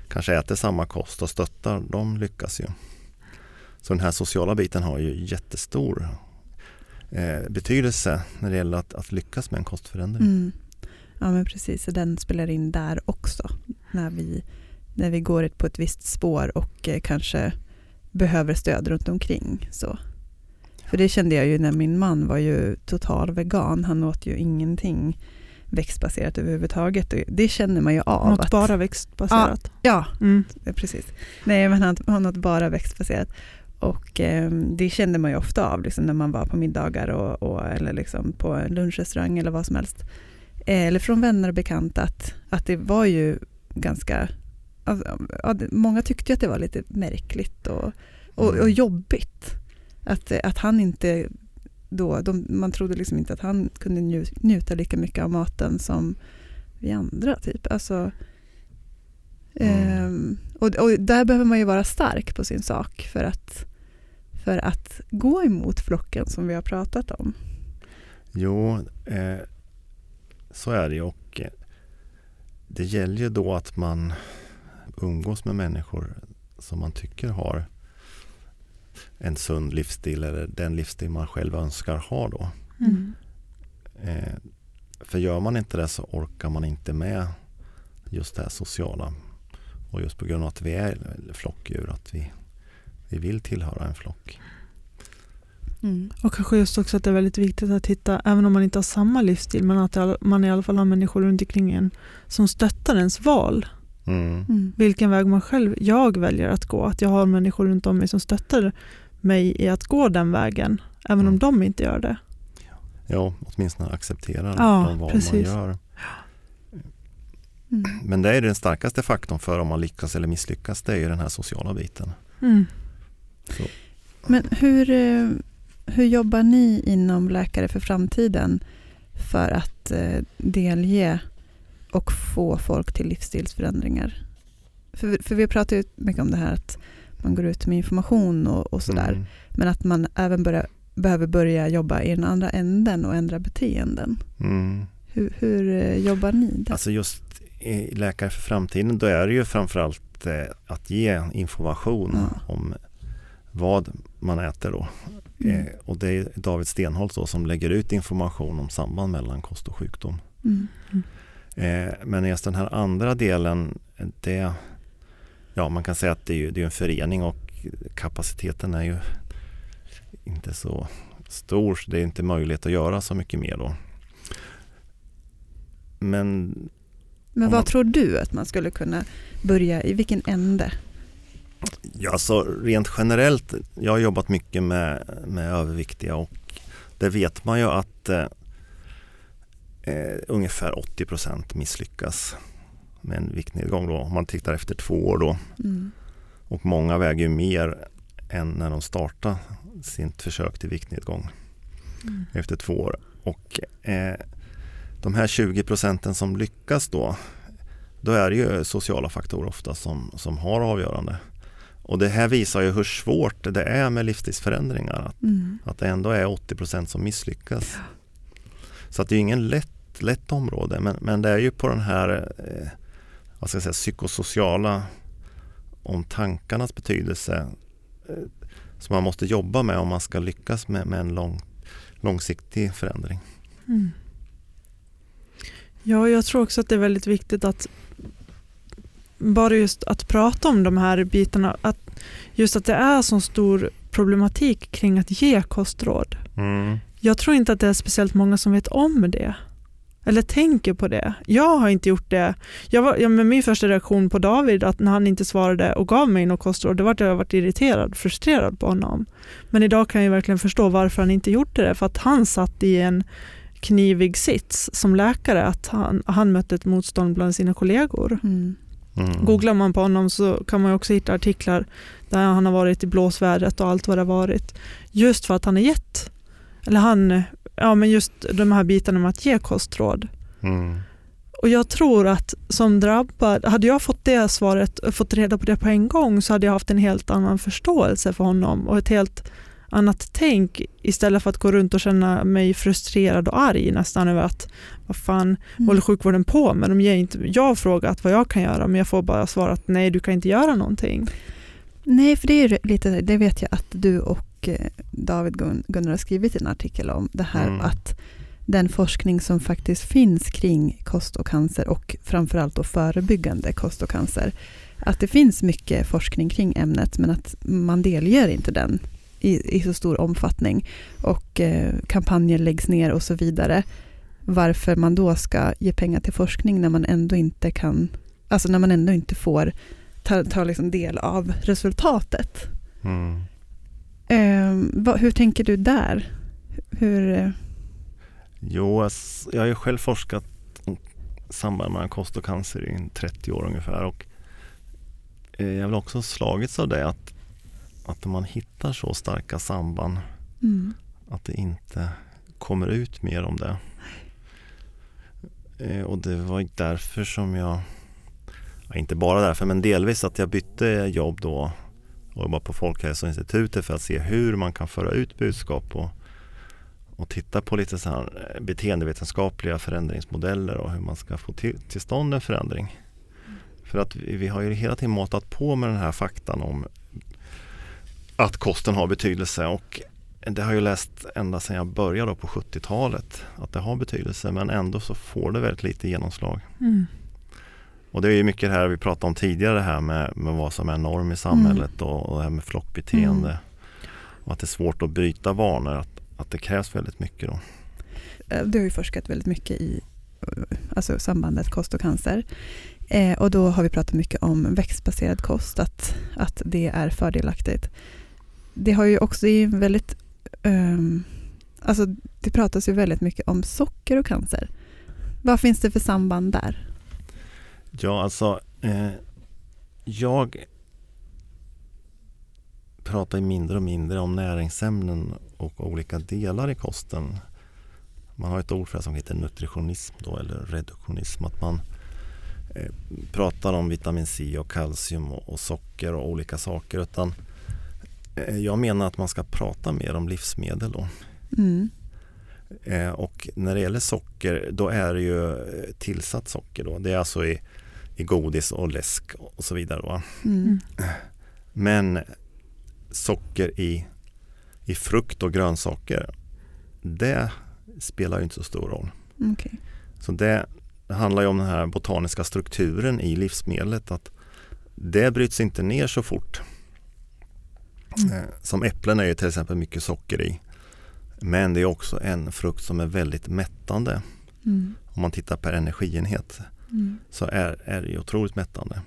C: kanske äter samma kost och stöttar, de lyckas ju. Så den här sociala biten har ju jättestor eh, betydelse när det gäller att, att lyckas med en kostförändring.
B: Mm. Ja men precis, så den spelar in där också. När vi, när vi går på ett visst spår och eh, kanske behöver stöd runt omkring. Så. För det kände jag ju när min man var ju total vegan. Han åt ju ingenting växtbaserat överhuvudtaget. Det känner man ju av.
A: Något
B: att-
A: bara växtbaserat.
B: Ja,
A: Mm.
B: Ja, precis. Nej, men han har något bara växtbaserat. Och eh, det kände man ju ofta av liksom, när man var på middagar och, och, eller liksom på en lunchrestaurang eller vad som helst. Eh, eller från vänner och bekanta att, att det var ju ganska... Ja, många tyckte att det var lite märkligt och, och, och
C: Mm.
B: jobbigt. Att, att han inte då, de, man trodde liksom inte att han kunde nju, njuta lika mycket av maten som vi andra. Typ. Alltså,
C: Mm.
B: Ehm, och, och där behöver man ju vara stark på sin sak för att, för att gå emot flocken som vi har pratat om.
C: Jo, eh, så är det och eh, det gäller ju då att man umgås med människor som man tycker har en sund livsstil eller den livsstil man själv önskar ha då.
A: Mm.
C: Eh, för gör man inte det så orkar man inte med just det här sociala. Och just på grund av att vi är flockdjur, att vi, vi vill tillhöra en flock.
B: Mm.
A: Och kanske just också att det är väldigt viktigt att hitta, även om man inte har samma livsstil, men att man i alla fall har människor runt omkring en som stöttar ens val.
C: Mm.
A: Vilken väg man själv, jag väljer att gå. Att jag har människor runt om mig som stöttar mig i att gå den vägen, även om
C: Mm.
A: de inte gör det.
C: Ja, åtminstone acceptera
A: Ja,
C: de val
A: precis.
C: man gör.
B: Mm.
C: Men det är den starkaste faktorn för om man lyckas eller misslyckas. Det är den här sociala biten.
A: Mm.
B: Men hur, eh, hur jobbar ni inom Läkare för framtiden för att eh, delge och få folk till livsstilsförändringar? För, för vi pratar ju mycket om det här att man går ut med information och, och sådär.
C: Mm.
B: Men att man även börja, behöver börja jobba i den andra änden och ändra beteenden.
C: Mm.
B: Hur, hur eh, jobbar ni där?
C: Alltså just i Läkare för framtiden, då är det ju framförallt eh, att ge information
B: Ja.
C: om vad man äter då.
B: Mm.
C: Eh, och det är David Stenholt då som lägger ut information om samband mellan kost och sjukdom.
B: Mm.
C: Eh, men just den här andra delen, det, ja man kan säga att det är, ju, det är en förening och kapaciteten är ju inte så stor så det är inte möjligt att göra så mycket mer då. Men
B: Men vad
C: man-
B: tror du att man skulle kunna börja i vilken ände?
C: Ja, alltså rent generellt, jag har jobbat mycket med, med överviktiga och det vet man ju att eh, eh ungefär 80% misslyckas med en viktnedgång då, om man tittar efter två år då. Mm. Och många väger mer än när de startade sitt försök till viktnedgång mm. efter två år. Och eh, de här 20 procenten som lyckas då, då är det ju sociala faktorer ofta som, som har avgörande. Och det här visar ju hur svårt det är med livsstilsförändringar. Att, mm. att det ändå är 80 procent som misslyckas. Så att det är ingen lätt, lätt område men, men det är ju på den här eh, vad ska jag säga, psykosociala om tankarnas betydelse eh, som man måste jobba med om man ska lyckas med, med en lång, långsiktig förändring. Mm.
A: Ja, jag tror också att det är väldigt viktigt att bara just att prata om de här bitarna, att just att det är så stor problematik kring att ge kostråd. Mm. Jag tror inte att det är speciellt många som vet om det. Eller tänker på det. Jag har inte gjort det. Jag var, ja, men min första reaktion på David, att när han inte svarade och gav mig något kostråd, det var att jag varit irriterad, frustrerad på honom. Men idag kan jag verkligen förstå varför han inte gjorde det. För att han satt i en knivig sits som läkare, att han, han mötte ett motstånd bland sina kollegor. Mm. Mm. Googlar man på honom så kan man också hitta artiklar där han har varit i blåsvädret och allt vad det har varit. Just för att han har gett, eller han, ja men just de här bitarna med att ge kostråd. Mm. Och jag tror att som drabbad, hade jag fått det svaret, fått reda på det på en gång så hade jag haft en helt annan förståelse för honom och ett helt annat tänk istället för att gå runt och känna mig frustrerad och arg nästan över att vad fan mm. håller sjukvården på med? De ger inte, jag har frågat vad jag kan göra men jag får bara svara att nej du kan inte göra någonting.
B: Nej, för det är lite, det vet jag att du och eh, David Gunnar har skrivit en artikel om. Det här mm. att den forskning som faktiskt finns kring kost och cancer och framförallt då förebyggande kost och cancer. Att det finns mycket forskning kring ämnet men att man delger inte den i, i så stor omfattning och eh, kampanjer läggs ner och så vidare. Varför man då ska ge pengar till forskning när man ändå inte kan, alltså när man ändå inte får ta, ta liksom del av resultatet. Mm. Eh, vad, hur tänker du där? Hur... Eh?
C: Jo, jag har ju själv forskat samband mellan kost och cancer i 30 år ungefär och eh, jag vill också slagits av det att att man hittar så starka samband mm. att det inte kommer ut mer om det. Eh, och det var därför som jag, ja, inte bara därför men delvis att jag bytte jobb då och jobbade på Folkhälsoinstitutet för att se hur man kan föra ut budskap och, och titta på lite så här eh, beteendevetenskapliga förändringsmodeller och hur man ska få till, till stånd en förändring. För att vi, vi har ju hela tiden matat på med den här faktan om att kosten har betydelse och det har jag läst ända sedan jag började på 70-talet att det har betydelse men ändå så får det väldigt lite genomslag. Mm. Och det är ju mycket det här vi pratade om tidigare här med, med vad som är norm i samhället mm. och, och det här med flockbeteende. Mm. Och att det är svårt att bryta vanor, att, att det krävs väldigt mycket då.
B: Eh, du har ju forskat väldigt mycket i alltså sambandet kost och cancer. Eh, och då har vi pratat mycket om växtbaserad kost, att, att det är fördelaktigt det har ju också i väldigt... Um, alltså det pratas ju väldigt mycket om socker och cancer. Vad finns det för samband där?
C: Ja, alltså eh, jag pratar mindre och mindre om näringsämnen och olika delar i kosten. Man har ett ord för det som heter nutritionism då, eller reduktionism. Att man eh, pratar om vitamin C och kalcium och, och, socker och olika saker. Utan Eh, jag menar att man ska prata mer om livsmedel då. Mm. Eh, och när det gäller socker då är det ju tillsatt socker då. Det är alltså i, i godis och läsk och så vidare. Mm. Men socker i, i frukt och grönsaker det spelar inte så stor roll. Okay. Så det, det handlar ju om den här botaniska strukturen i livsmedlet. att Det bryts inte ner så fort. Mm. Eh, som äpplen är ju till exempel mycket socker i. Men det är också en frukt som är väldigt mättande. Mm. Om man tittar per energienhet mm. så är, är det otroligt mättande.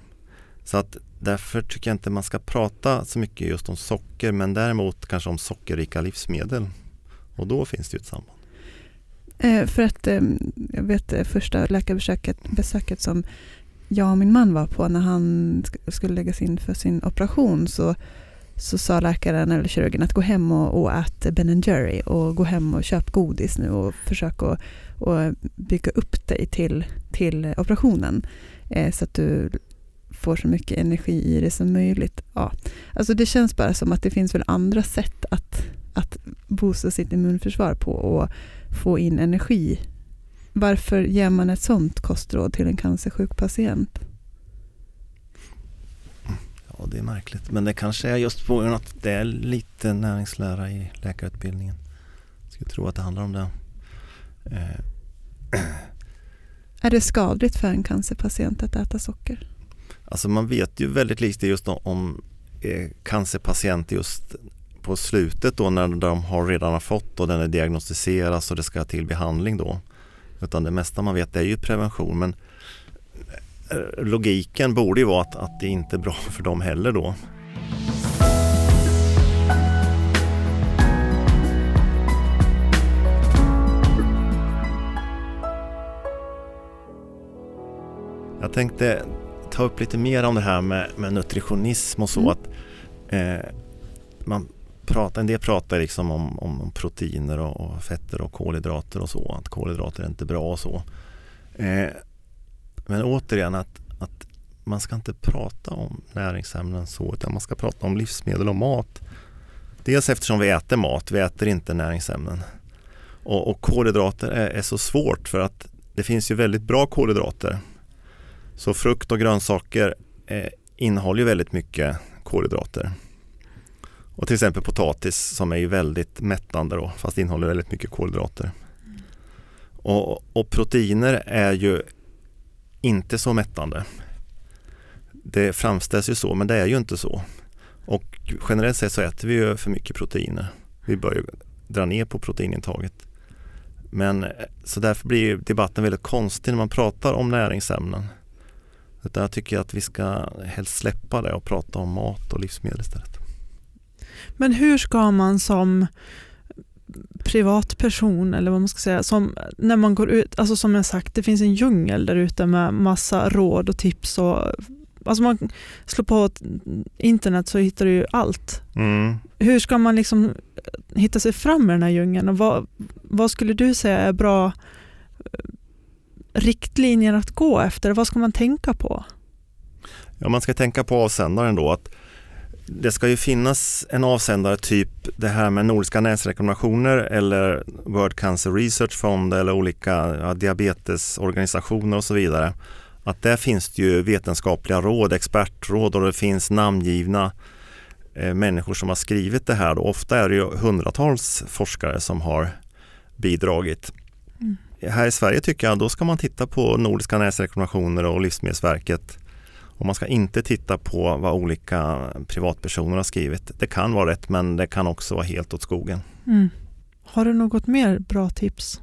C: Så att därför tycker jag inte man ska prata så mycket just om socker men däremot kanske om sockerrika livsmedel. Och då finns det ju ett samband.
B: Eh, för att eh, jag vet eh, första läkarbesöket besöket som jag och min man var på när han sk- skulle läggas in för sin operation så, så sa läkaren eller kirurgen att gå hem och, och ät Ben Jerry och gå hem och köp godis nu och försök att och bygga upp dig till, till operationen eh, så att du får så mycket energi i det som möjligt. Ja. Alltså det känns bara som att det finns väl andra sätt att, att boosta sitt immunförsvar på och få in energi. Varför ger man ett sånt kostråd till en cancersjuk patient?
C: Ja, det är märkligt. Men det kanske är just på grund att det är lite näringslära i läkarutbildningen. Jag skulle tro att det handlar om det. Eh,
B: Är det skadligt för en cancerpatient att äta socker?
C: Alltså man vet ju väldigt lite just om, eh, cancerpatienter just på slutet då när de har redan har fått och den är diagnostiseras och det ska till behandling då. Utan det mesta man vet är ju prevention men logiken borde ju vara att, att det inte är bra för dem heller då. Jag tänkte ta upp lite mer om det här med, med nutritionism och så.
B: Mm.
C: att eh, man pratar, En del pratar liksom om, om proteiner och, och fetter och kolhydrater och så. Att kolhydrater är inte bra och så. Eh, men återigen att, att man ska inte prata om näringsämnen så utan man ska prata om livsmedel och mat. Dels eftersom vi äter mat, vi äter inte näringsämnen. Och, och kolhydrater är, är så svårt för att det finns ju väldigt bra kolhydrater. Så frukt och grönsaker eh, innehåller ju väldigt mycket kolhydrater. Och till exempel potatis som är ju väldigt mättande då, fast innehåller väldigt mycket kolhydrater. Och, och proteiner är ju inte så mättande. Det framställs ju så, men det är ju inte så. Och generellt sett så äter vi ju för mycket proteiner. Vi bör ju dra ner på proteinintaget. Men eh, så därför blir ju debatten väldigt konstig när man pratar om näringsämnen. Utan jag tycker att vi ska helst släppa det och prata om mat och livsmedel istället.
A: Men hur ska man som privatperson eller vad man ska säga, som när man går ut, alltså som jag sagt, det finns en djungel där ute med massa råd och tips och alltså man slår på internet så hittar du ju allt.
C: Mm.
A: Hur ska man liksom hitta sig fram i den här djungeln och vad, vad skulle du säga är bra eh, riktlinjer att gå efter? Vad ska man tänka på?
C: Ja, man ska tänka på avsändaren då att det ska ju finnas en avsändare typ det här med Nordiska näsrekommendationer eller World Cancer Research Fund eller olika ja, diabetesorganisationer och så vidare. Att där finns det ju vetenskapliga råd, expertråd och det finns namngivna eh, människor som har skrivit det här. Och ofta är det ju hundratals forskare som har bidragit.
A: Mm.
C: Här i Sverige tycker jag då ska man titta på Nordiska näsrekommendationer och Livsmedelsverket och man ska inte titta på vad olika privatpersoner har skrivit. Det kan vara rätt men det kan också vara helt åt skogen.
A: Mm. Har du något mer bra tips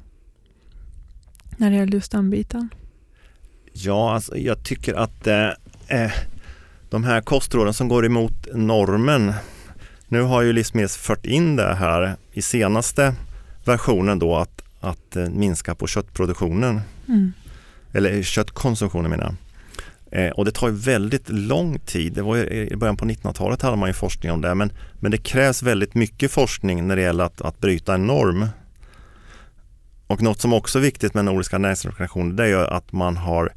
A: när det gäller just den biten?
C: Ja, alltså, jag tycker att eh, eh, de här kostråden som går emot normen. Nu har ju Livsmedels fört in det här i senaste versionen då att, att eh, minska på köttproduktionen.
A: Mm.
C: Eller köttkonsumtionen menar jag. Eh, och det tar ju väldigt lång tid. Det var ju, I början på 1900-talet hade man ju forskning om det men, men det krävs väldigt mycket forskning när det gäller att, att bryta en norm. Och något som också är viktigt med Nordiska näringsrekommendationer det är ju att man har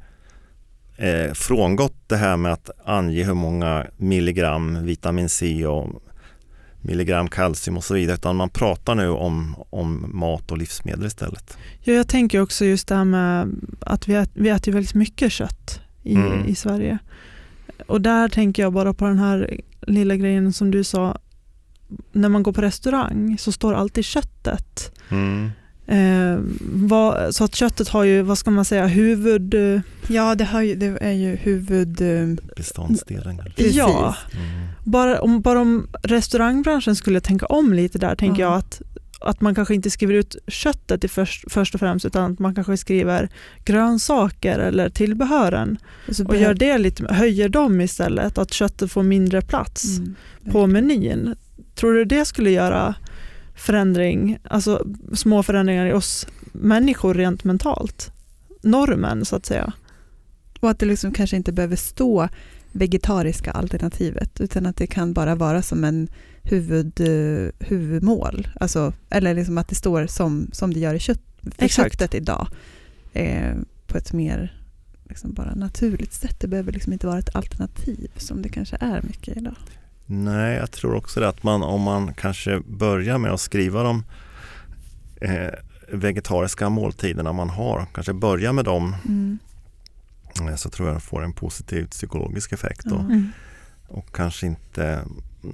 C: eh, frångått det här med att ange hur många milligram vitamin C och milligram kalcium och så vidare utan man pratar nu om, om mat och livsmedel istället.
A: Ja, jag tänker också just det här med att vi äter, vi äter väldigt mycket kött i,
C: Mm.
A: i Sverige. Och där tänker jag bara på den här lilla grejen som du sa, när man går på restaurang så står alltid köttet.
C: Mm.
A: Eh, vad, så att köttet har ju, vad ska man säga, huvud... eh,
B: Ja, det, har ju, det är ju huvud... eh,
C: Beståndsdelen.
B: Precis.
A: Ja,
C: Mm.
A: bara om, bara om restaurangbranschen skulle tänka om lite där, tänker
B: Ja.
A: jag att att man kanske inte skriver ut köttet i först, först och främst utan att man kanske skriver grönsaker eller tillbehören
B: Och,
A: och gör det lite, höjer dem istället, att köttet får mindre plats
B: mm,
A: på menyn. Tror du det skulle göra förändring, alltså små förändringar i oss människor rent mentalt? Normen så att säga.
B: Och att det liksom kanske inte behöver stå vegetariska alternativet utan att det kan bara vara som en huvud, eh, huvudmål. Alltså, eller liksom att det står som, som det gör i kött, för
A: Exakt.
B: köttet idag. Eh, på ett mer liksom bara naturligt sätt. Det behöver liksom inte vara ett alternativ som det kanske är mycket idag.
C: Nej, jag tror också det att man om man kanske börjar med att skriva de eh, vegetariska måltiderna man har, kanske börja med dem
B: Mm.
C: eh, så tror jag det får en positiv psykologisk effekt.
A: Mm.
C: Och kanske inte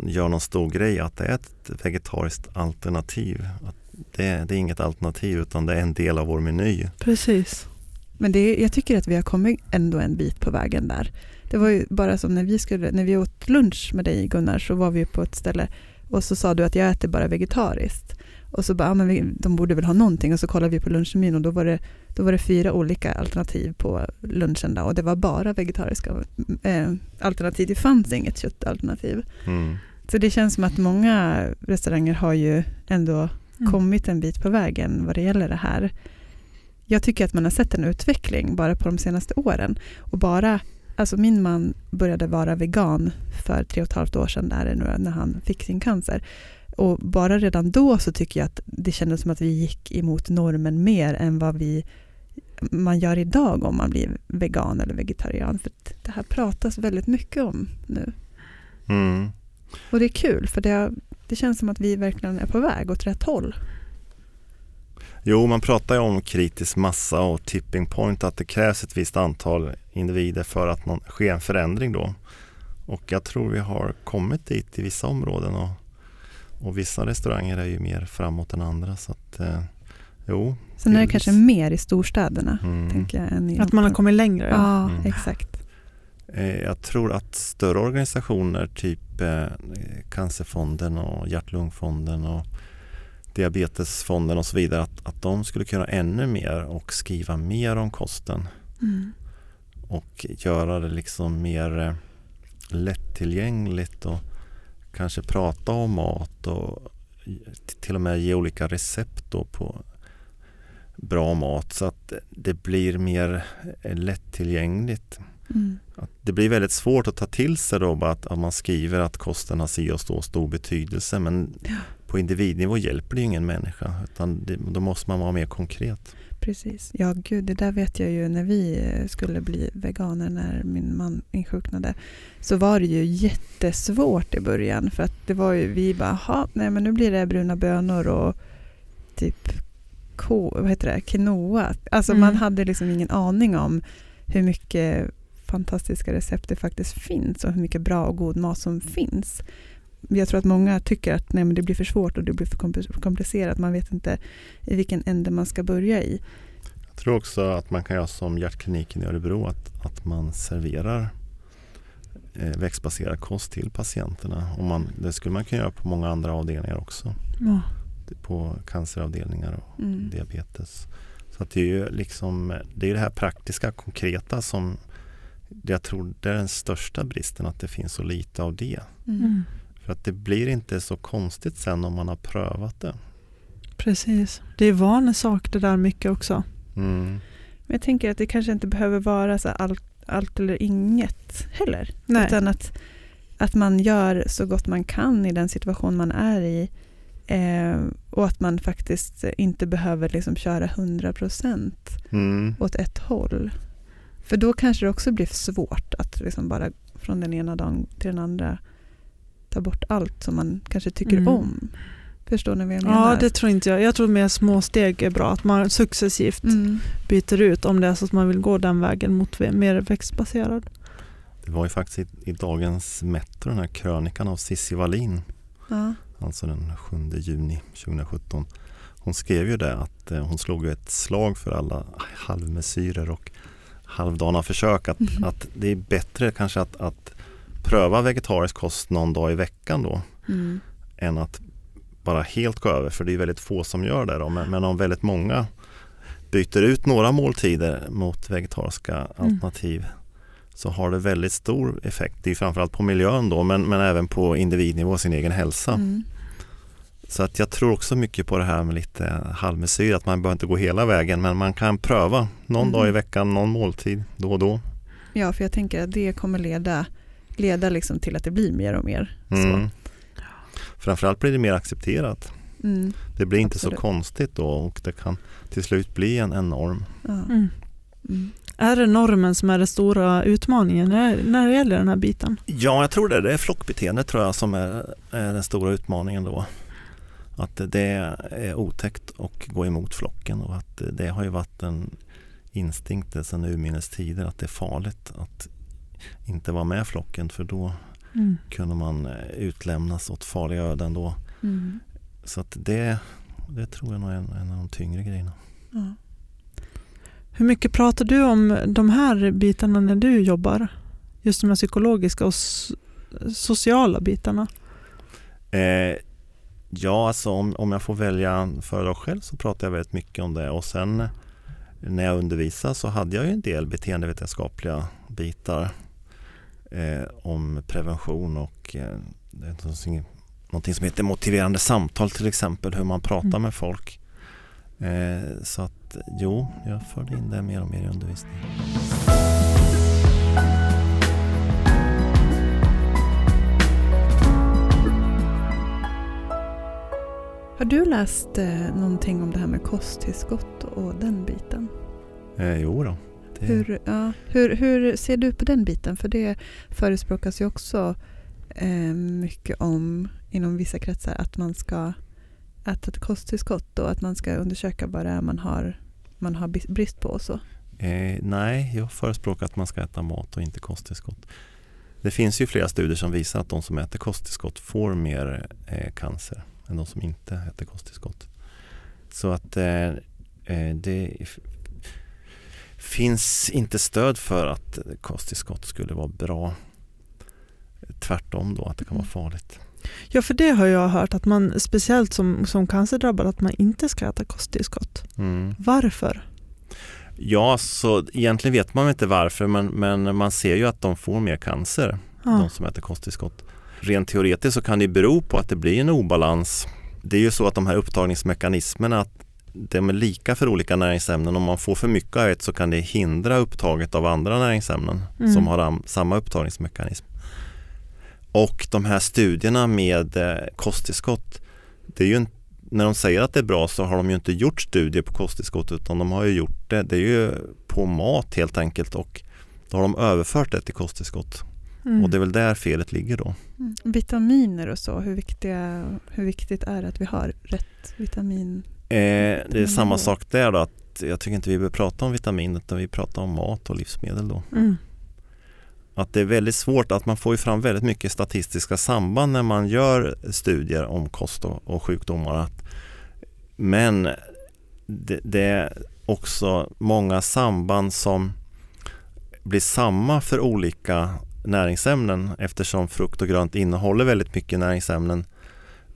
C: gör någon stor grej att det är ett vegetariskt alternativ. Att det, det är inget alternativ utan det är en del av vår meny.
A: Precis.
B: Men det, jag tycker att vi har kommit ändå en bit på vägen där. Det var ju bara som när vi, skulle, när vi åt lunch med dig Gunnar så var vi på ett ställe och så sa du att jag äter bara vegetariskt. Och så bara, ja, men vi, de borde väl ha någonting och så kollade vi på lunchmenyn och då var det, då var det fyra olika alternativ på lunchen då, och det var bara vegetariska eh, alternativ. Det fanns inget köttalternativ.
C: Mm.
B: Så det känns som att många restauranger har ju ändå
A: Mm.
B: kommit en bit på vägen vad det gäller det här. Jag tycker att man har sett en utveckling bara på de senaste åren. Och bara, alltså min man började vara vegan för tre och ett halvt år sedan där nu, när han fick sin cancer. Och bara redan då så tycker jag att det kändes som att vi gick emot normen mer än vad vi man gör idag om man blir vegan eller vegetarian. För det här pratas väldigt mycket om nu.
C: Mm.
B: Och det är kul för det, det känns som att vi verkligen är på väg åt rätt håll.
C: Jo, man pratar ju om kritisk massa och tipping point, att det krävs ett visst antal individer för att någon, ske en förändring då. Och jag tror vi har kommit dit i vissa områden och, och vissa restauranger är ju mer framåt än andra. Så att, eh, jo.
B: Sen är det kanske mer i storstäderna,
C: Mm.
B: tänker jag. Än i
A: Att man har kommit längre. Ja.
B: Ja,
C: Mm.
B: exakt.
C: Eh, Jag tror att större organisationer, typ eh, Cancerfonden och Hjärt-Lungfonden och Diabetesfonden och så vidare, att, att de skulle kunna ännu mer och skriva mer om kosten
B: Mm.
C: och göra det liksom mer eh, lättillgängligt och kanske prata om mat och till och med ge olika recept då på bra mat så att det blir mer eh, lättillgängligt.
B: Mm.
C: Att det blir väldigt svårt att ta till sig då att, att man skriver att kosten har si och så stor betydelse men
B: Ja.
C: på individnivå hjälper det ingen människa utan det, då måste man vara mer konkret.
B: Precis. Ja, gud, det där vet jag ju när vi eh, skulle bli veganer när min man insjuknade. Så var det ju jättesvårt i början för att det var ju vi bara, "Jaha, nej men nu blir det bruna bönor och typ ko, vad heter det, quinoa. Alltså
A: Mm.
B: man hade liksom ingen aning om hur mycket fantastiska recept det faktiskt finns och hur mycket bra och god mat som finns. Jag tror att många tycker att nej, men det blir för svårt och det blir för kompl- komplicerat. Man vet inte i vilken ände man ska börja i.
C: Jag tror också att man kan göra som Hjärtkliniken i Örebro att, att man serverar eh, växtbaserad kost till patienterna. Och man, det skulle man kunna göra på många andra avdelningar också.
A: Ja.
C: På canceravdelningar och
B: Mm.
C: diabetes. Så att det är ju liksom det, är det här praktiska, konkreta som jag tror det är den största bristen att det finns så lite av det.
B: Mm.
C: För att det blir inte så konstigt sen om man har prövat det.
A: Precis. Det är vanesak det där mycket också.
C: Mm.
B: Men jag tänker att det kanske inte behöver vara så allt, allt eller inget heller.
A: Nej.
B: Utan att, att man gör så gott man kan i den situation man är i. Eh, och att man faktiskt inte behöver liksom köra 100%
C: Mm.
B: åt ett håll. För då kanske det också blir svårt att liksom bara från den ena dagen till den andra ta bort allt som man kanske tycker
A: Mm.
B: om. Förstår ni vad jag menar?
A: Ja, det tror inte jag. Jag tror mer små steg är bra. Att man successivt
B: mm.
A: byter ut om det är så att man vill gå den vägen mot mer växtbaserad.
C: Det var ju faktiskt i, i dagens Metro, den här krönikan av Cissi Wallin,
B: ja.
C: Alltså den 7 juni 2017. Hon skrev ju det att eh, hon slog ett slag för alla halvmesyrer och halvdana försök. Att,
B: Mhm.
C: att det är bättre kanske att, att pröva vegetarisk kost någon dag i veckan då
B: Mm.
C: än att bara helt gå över för det är väldigt få som gör det. Då. Men, men om väldigt många byter ut några måltider mot vegetariska
A: Mm.
C: Så har det väldigt stor effekt. Det är framförallt på miljön då men, men även på individnivå, sin egen hälsa.
B: Mm.
C: Så att jag tror också mycket på det här med lite halvmesyr, att man behöver inte gå hela vägen men man kan pröva någon
B: Mm.
C: dag i veckan, någon måltid då och då.
B: Ja, för jag tänker att det kommer leda, leda liksom till att det blir mer och mer.
C: Mm.
B: Så.
C: Framförallt blir det mer accepterat.
B: Mm.
C: Det blir inte
B: Absolut.
C: så konstigt då och det kan till slut bli en, en norm.
B: Ja.
A: Är det normen som är den stora utmaningen när, när det gäller den här biten?
C: Ja, jag tror det. Det är flockbeteende tror jag som är, är den stora utmaningen då. Att det- är otäckt att gå emot flocken och att det har ju varit en instinkt sedan urminnes tider att det är farligt att inte vara med flocken för då
A: Mm.
C: kunde man utlämnas åt farliga öden då.
B: Mm.
C: Så att det, det tror jag nog är en, en av de tyngre grejerna.
B: Ja.
A: Hur mycket pratar du om de här bitarna när du jobbar? Just de här psykologiska och sociala bitarna.
C: Eh, ja, alltså om, om jag får välja föredrag själv så pratar jag väldigt mycket om det och sen när jag undervisar så hade jag ju en del beteendevetenskapliga bitar eh, om prevention och eh, någonting som heter motiverande samtal till exempel, hur man pratar
A: Mm.
C: med folk. Eh, så att jo, jag förde in det mer och mer i undervisningen.
B: Har du läst eh, någonting om det här med kosttillskott och den biten?
C: Eh, jo då. Det,
B: Hur, ja, hur, hur ser du på den biten? För det förespråkas ju också eh, mycket om inom vissa kretsar att man ska äta ett kosttillskott och att man ska undersöka vad det är man har, man har brist på och så.
C: Eh, nej, jag förespråkar att man ska äta mat och inte kosttillskott. Det finns ju flera studier som visar att de som äter kosttillskott får mer eh, cancer än de som inte äter kosttillskott. Så att eh, eh, det finns inte stöd för att kosttillskott skulle vara bra. Tvärtom då, att det kan vara farligt.
A: Ja, för det har jag hört att man speciellt som, som cancerdrabbad att man inte ska äta kosttillskott.
C: Mm.
A: Varför?
C: Ja, så egentligen vet man inte varför men, men man ser ju att de får mer cancer.
A: Ja.
C: de som äter kosttillskott. Rent teoretiskt så kan det bero på att det blir en obalans. Det är ju så att de här upptagningsmekanismerna att de är lika för olika näringsämnen. Om man får för mycket av ett så kan det hindra upptaget av andra näringsämnen
A: Mm.
C: som har am- samma upptagningsmekanism. Och de här studierna med eh, kosttillskott, det är ju en, när de säger att det är bra så har de ju inte gjort studier på kosttillskott utan de har ju gjort det, det är ju på mat helt enkelt och då har de överfört det till kosttillskott.
A: Mm.
C: Och det är väl där felet ligger då.
B: Mm. Vitaminer och så, hur, viktiga, hur viktigt är det att vi har rätt vitamin?
C: Eh, det är
B: Mm.
C: samma sak där då att jag tycker inte vi behöver prata om vitamin utan vi pratar om mat och livsmedel då.
A: Mm.
C: Att det är väldigt svårt att man får ju fram väldigt mycket statistiska samband när man gör studier om kost och, och sjukdomar. Att, men det, det är också många samband som blir samma för olika näringsämnen eftersom frukt och grönt innehåller väldigt mycket näringsämnen.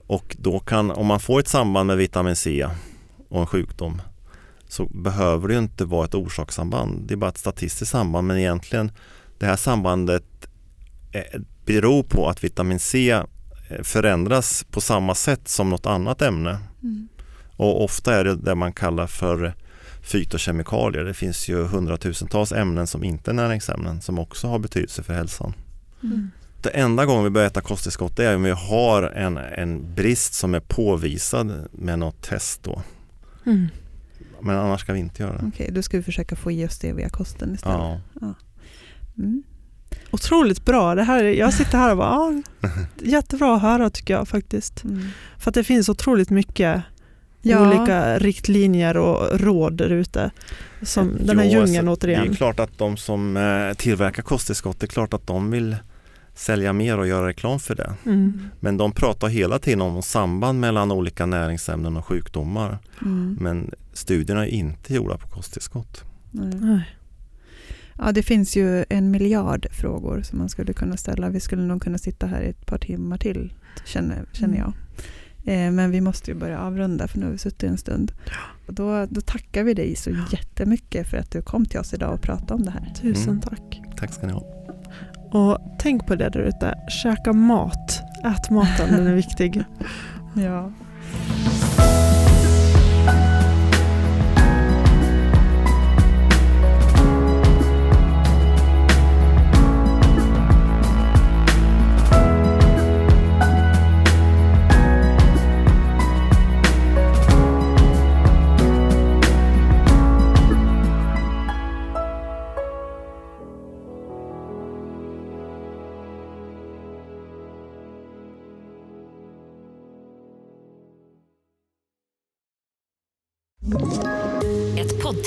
C: Och då kan, om man får ett samband med vitamin C och en sjukdom så behöver det ju inte vara ett orsakssamband. Det är bara ett statistiskt samband men egentligen det här sambandet eh, beror på att vitamin C eh, förändras på samma sätt som något annat ämne.
B: Mm.
C: Och ofta är det det man kallar för fytokemikalier. Det finns ju hundratusentals ämnen som inte är näringsämnen som också har betydelse för hälsan.
B: Mm.
C: Det enda gången vi börjar äta kosttillskott är om vi har en, en brist som är påvisad med något test då.
A: Mm.
C: Men annars ska vi inte göra det.
B: Okej, då ska vi försöka få i oss det via kosten istället.
C: Ja.
B: Mm.
A: Otroligt bra. Det här, jag sitter här och bara, ja, jättebra att höra tycker jag faktiskt.
B: Mm.
A: För att det finns otroligt mycket
B: Ja.
A: olika riktlinjer och råd där ute. Som den här
C: Jo,
A: djungeln
C: alltså, Det är
A: återigen.
C: klart att de som eh, tillverkar kosttillskott, det är klart att de vill sälja mer och göra reklam för det.
A: Mm.
C: Men de pratar hela tiden om samband mellan olika näringsämnen och sjukdomar.
B: Mm.
C: Men studierna är inte gjorda på kosttillskott.
B: Nej. Ja, det finns ju en miljard frågor som man skulle kunna ställa. Vi skulle nog kunna sitta här i ett par timmar till, känner, känner
A: Mm.
B: jag. Eh, men vi måste ju börja avrunda för nu har vi suttit en stund. Och då, då tackar vi dig så jättemycket för att du kom till oss idag och pratade om det här.
A: Tusen
C: Mm.
A: tack.
C: Tack ska ni ha.
A: Och tänk på det där ute, käka mat. Ät maten, den är viktig.
B: Ja.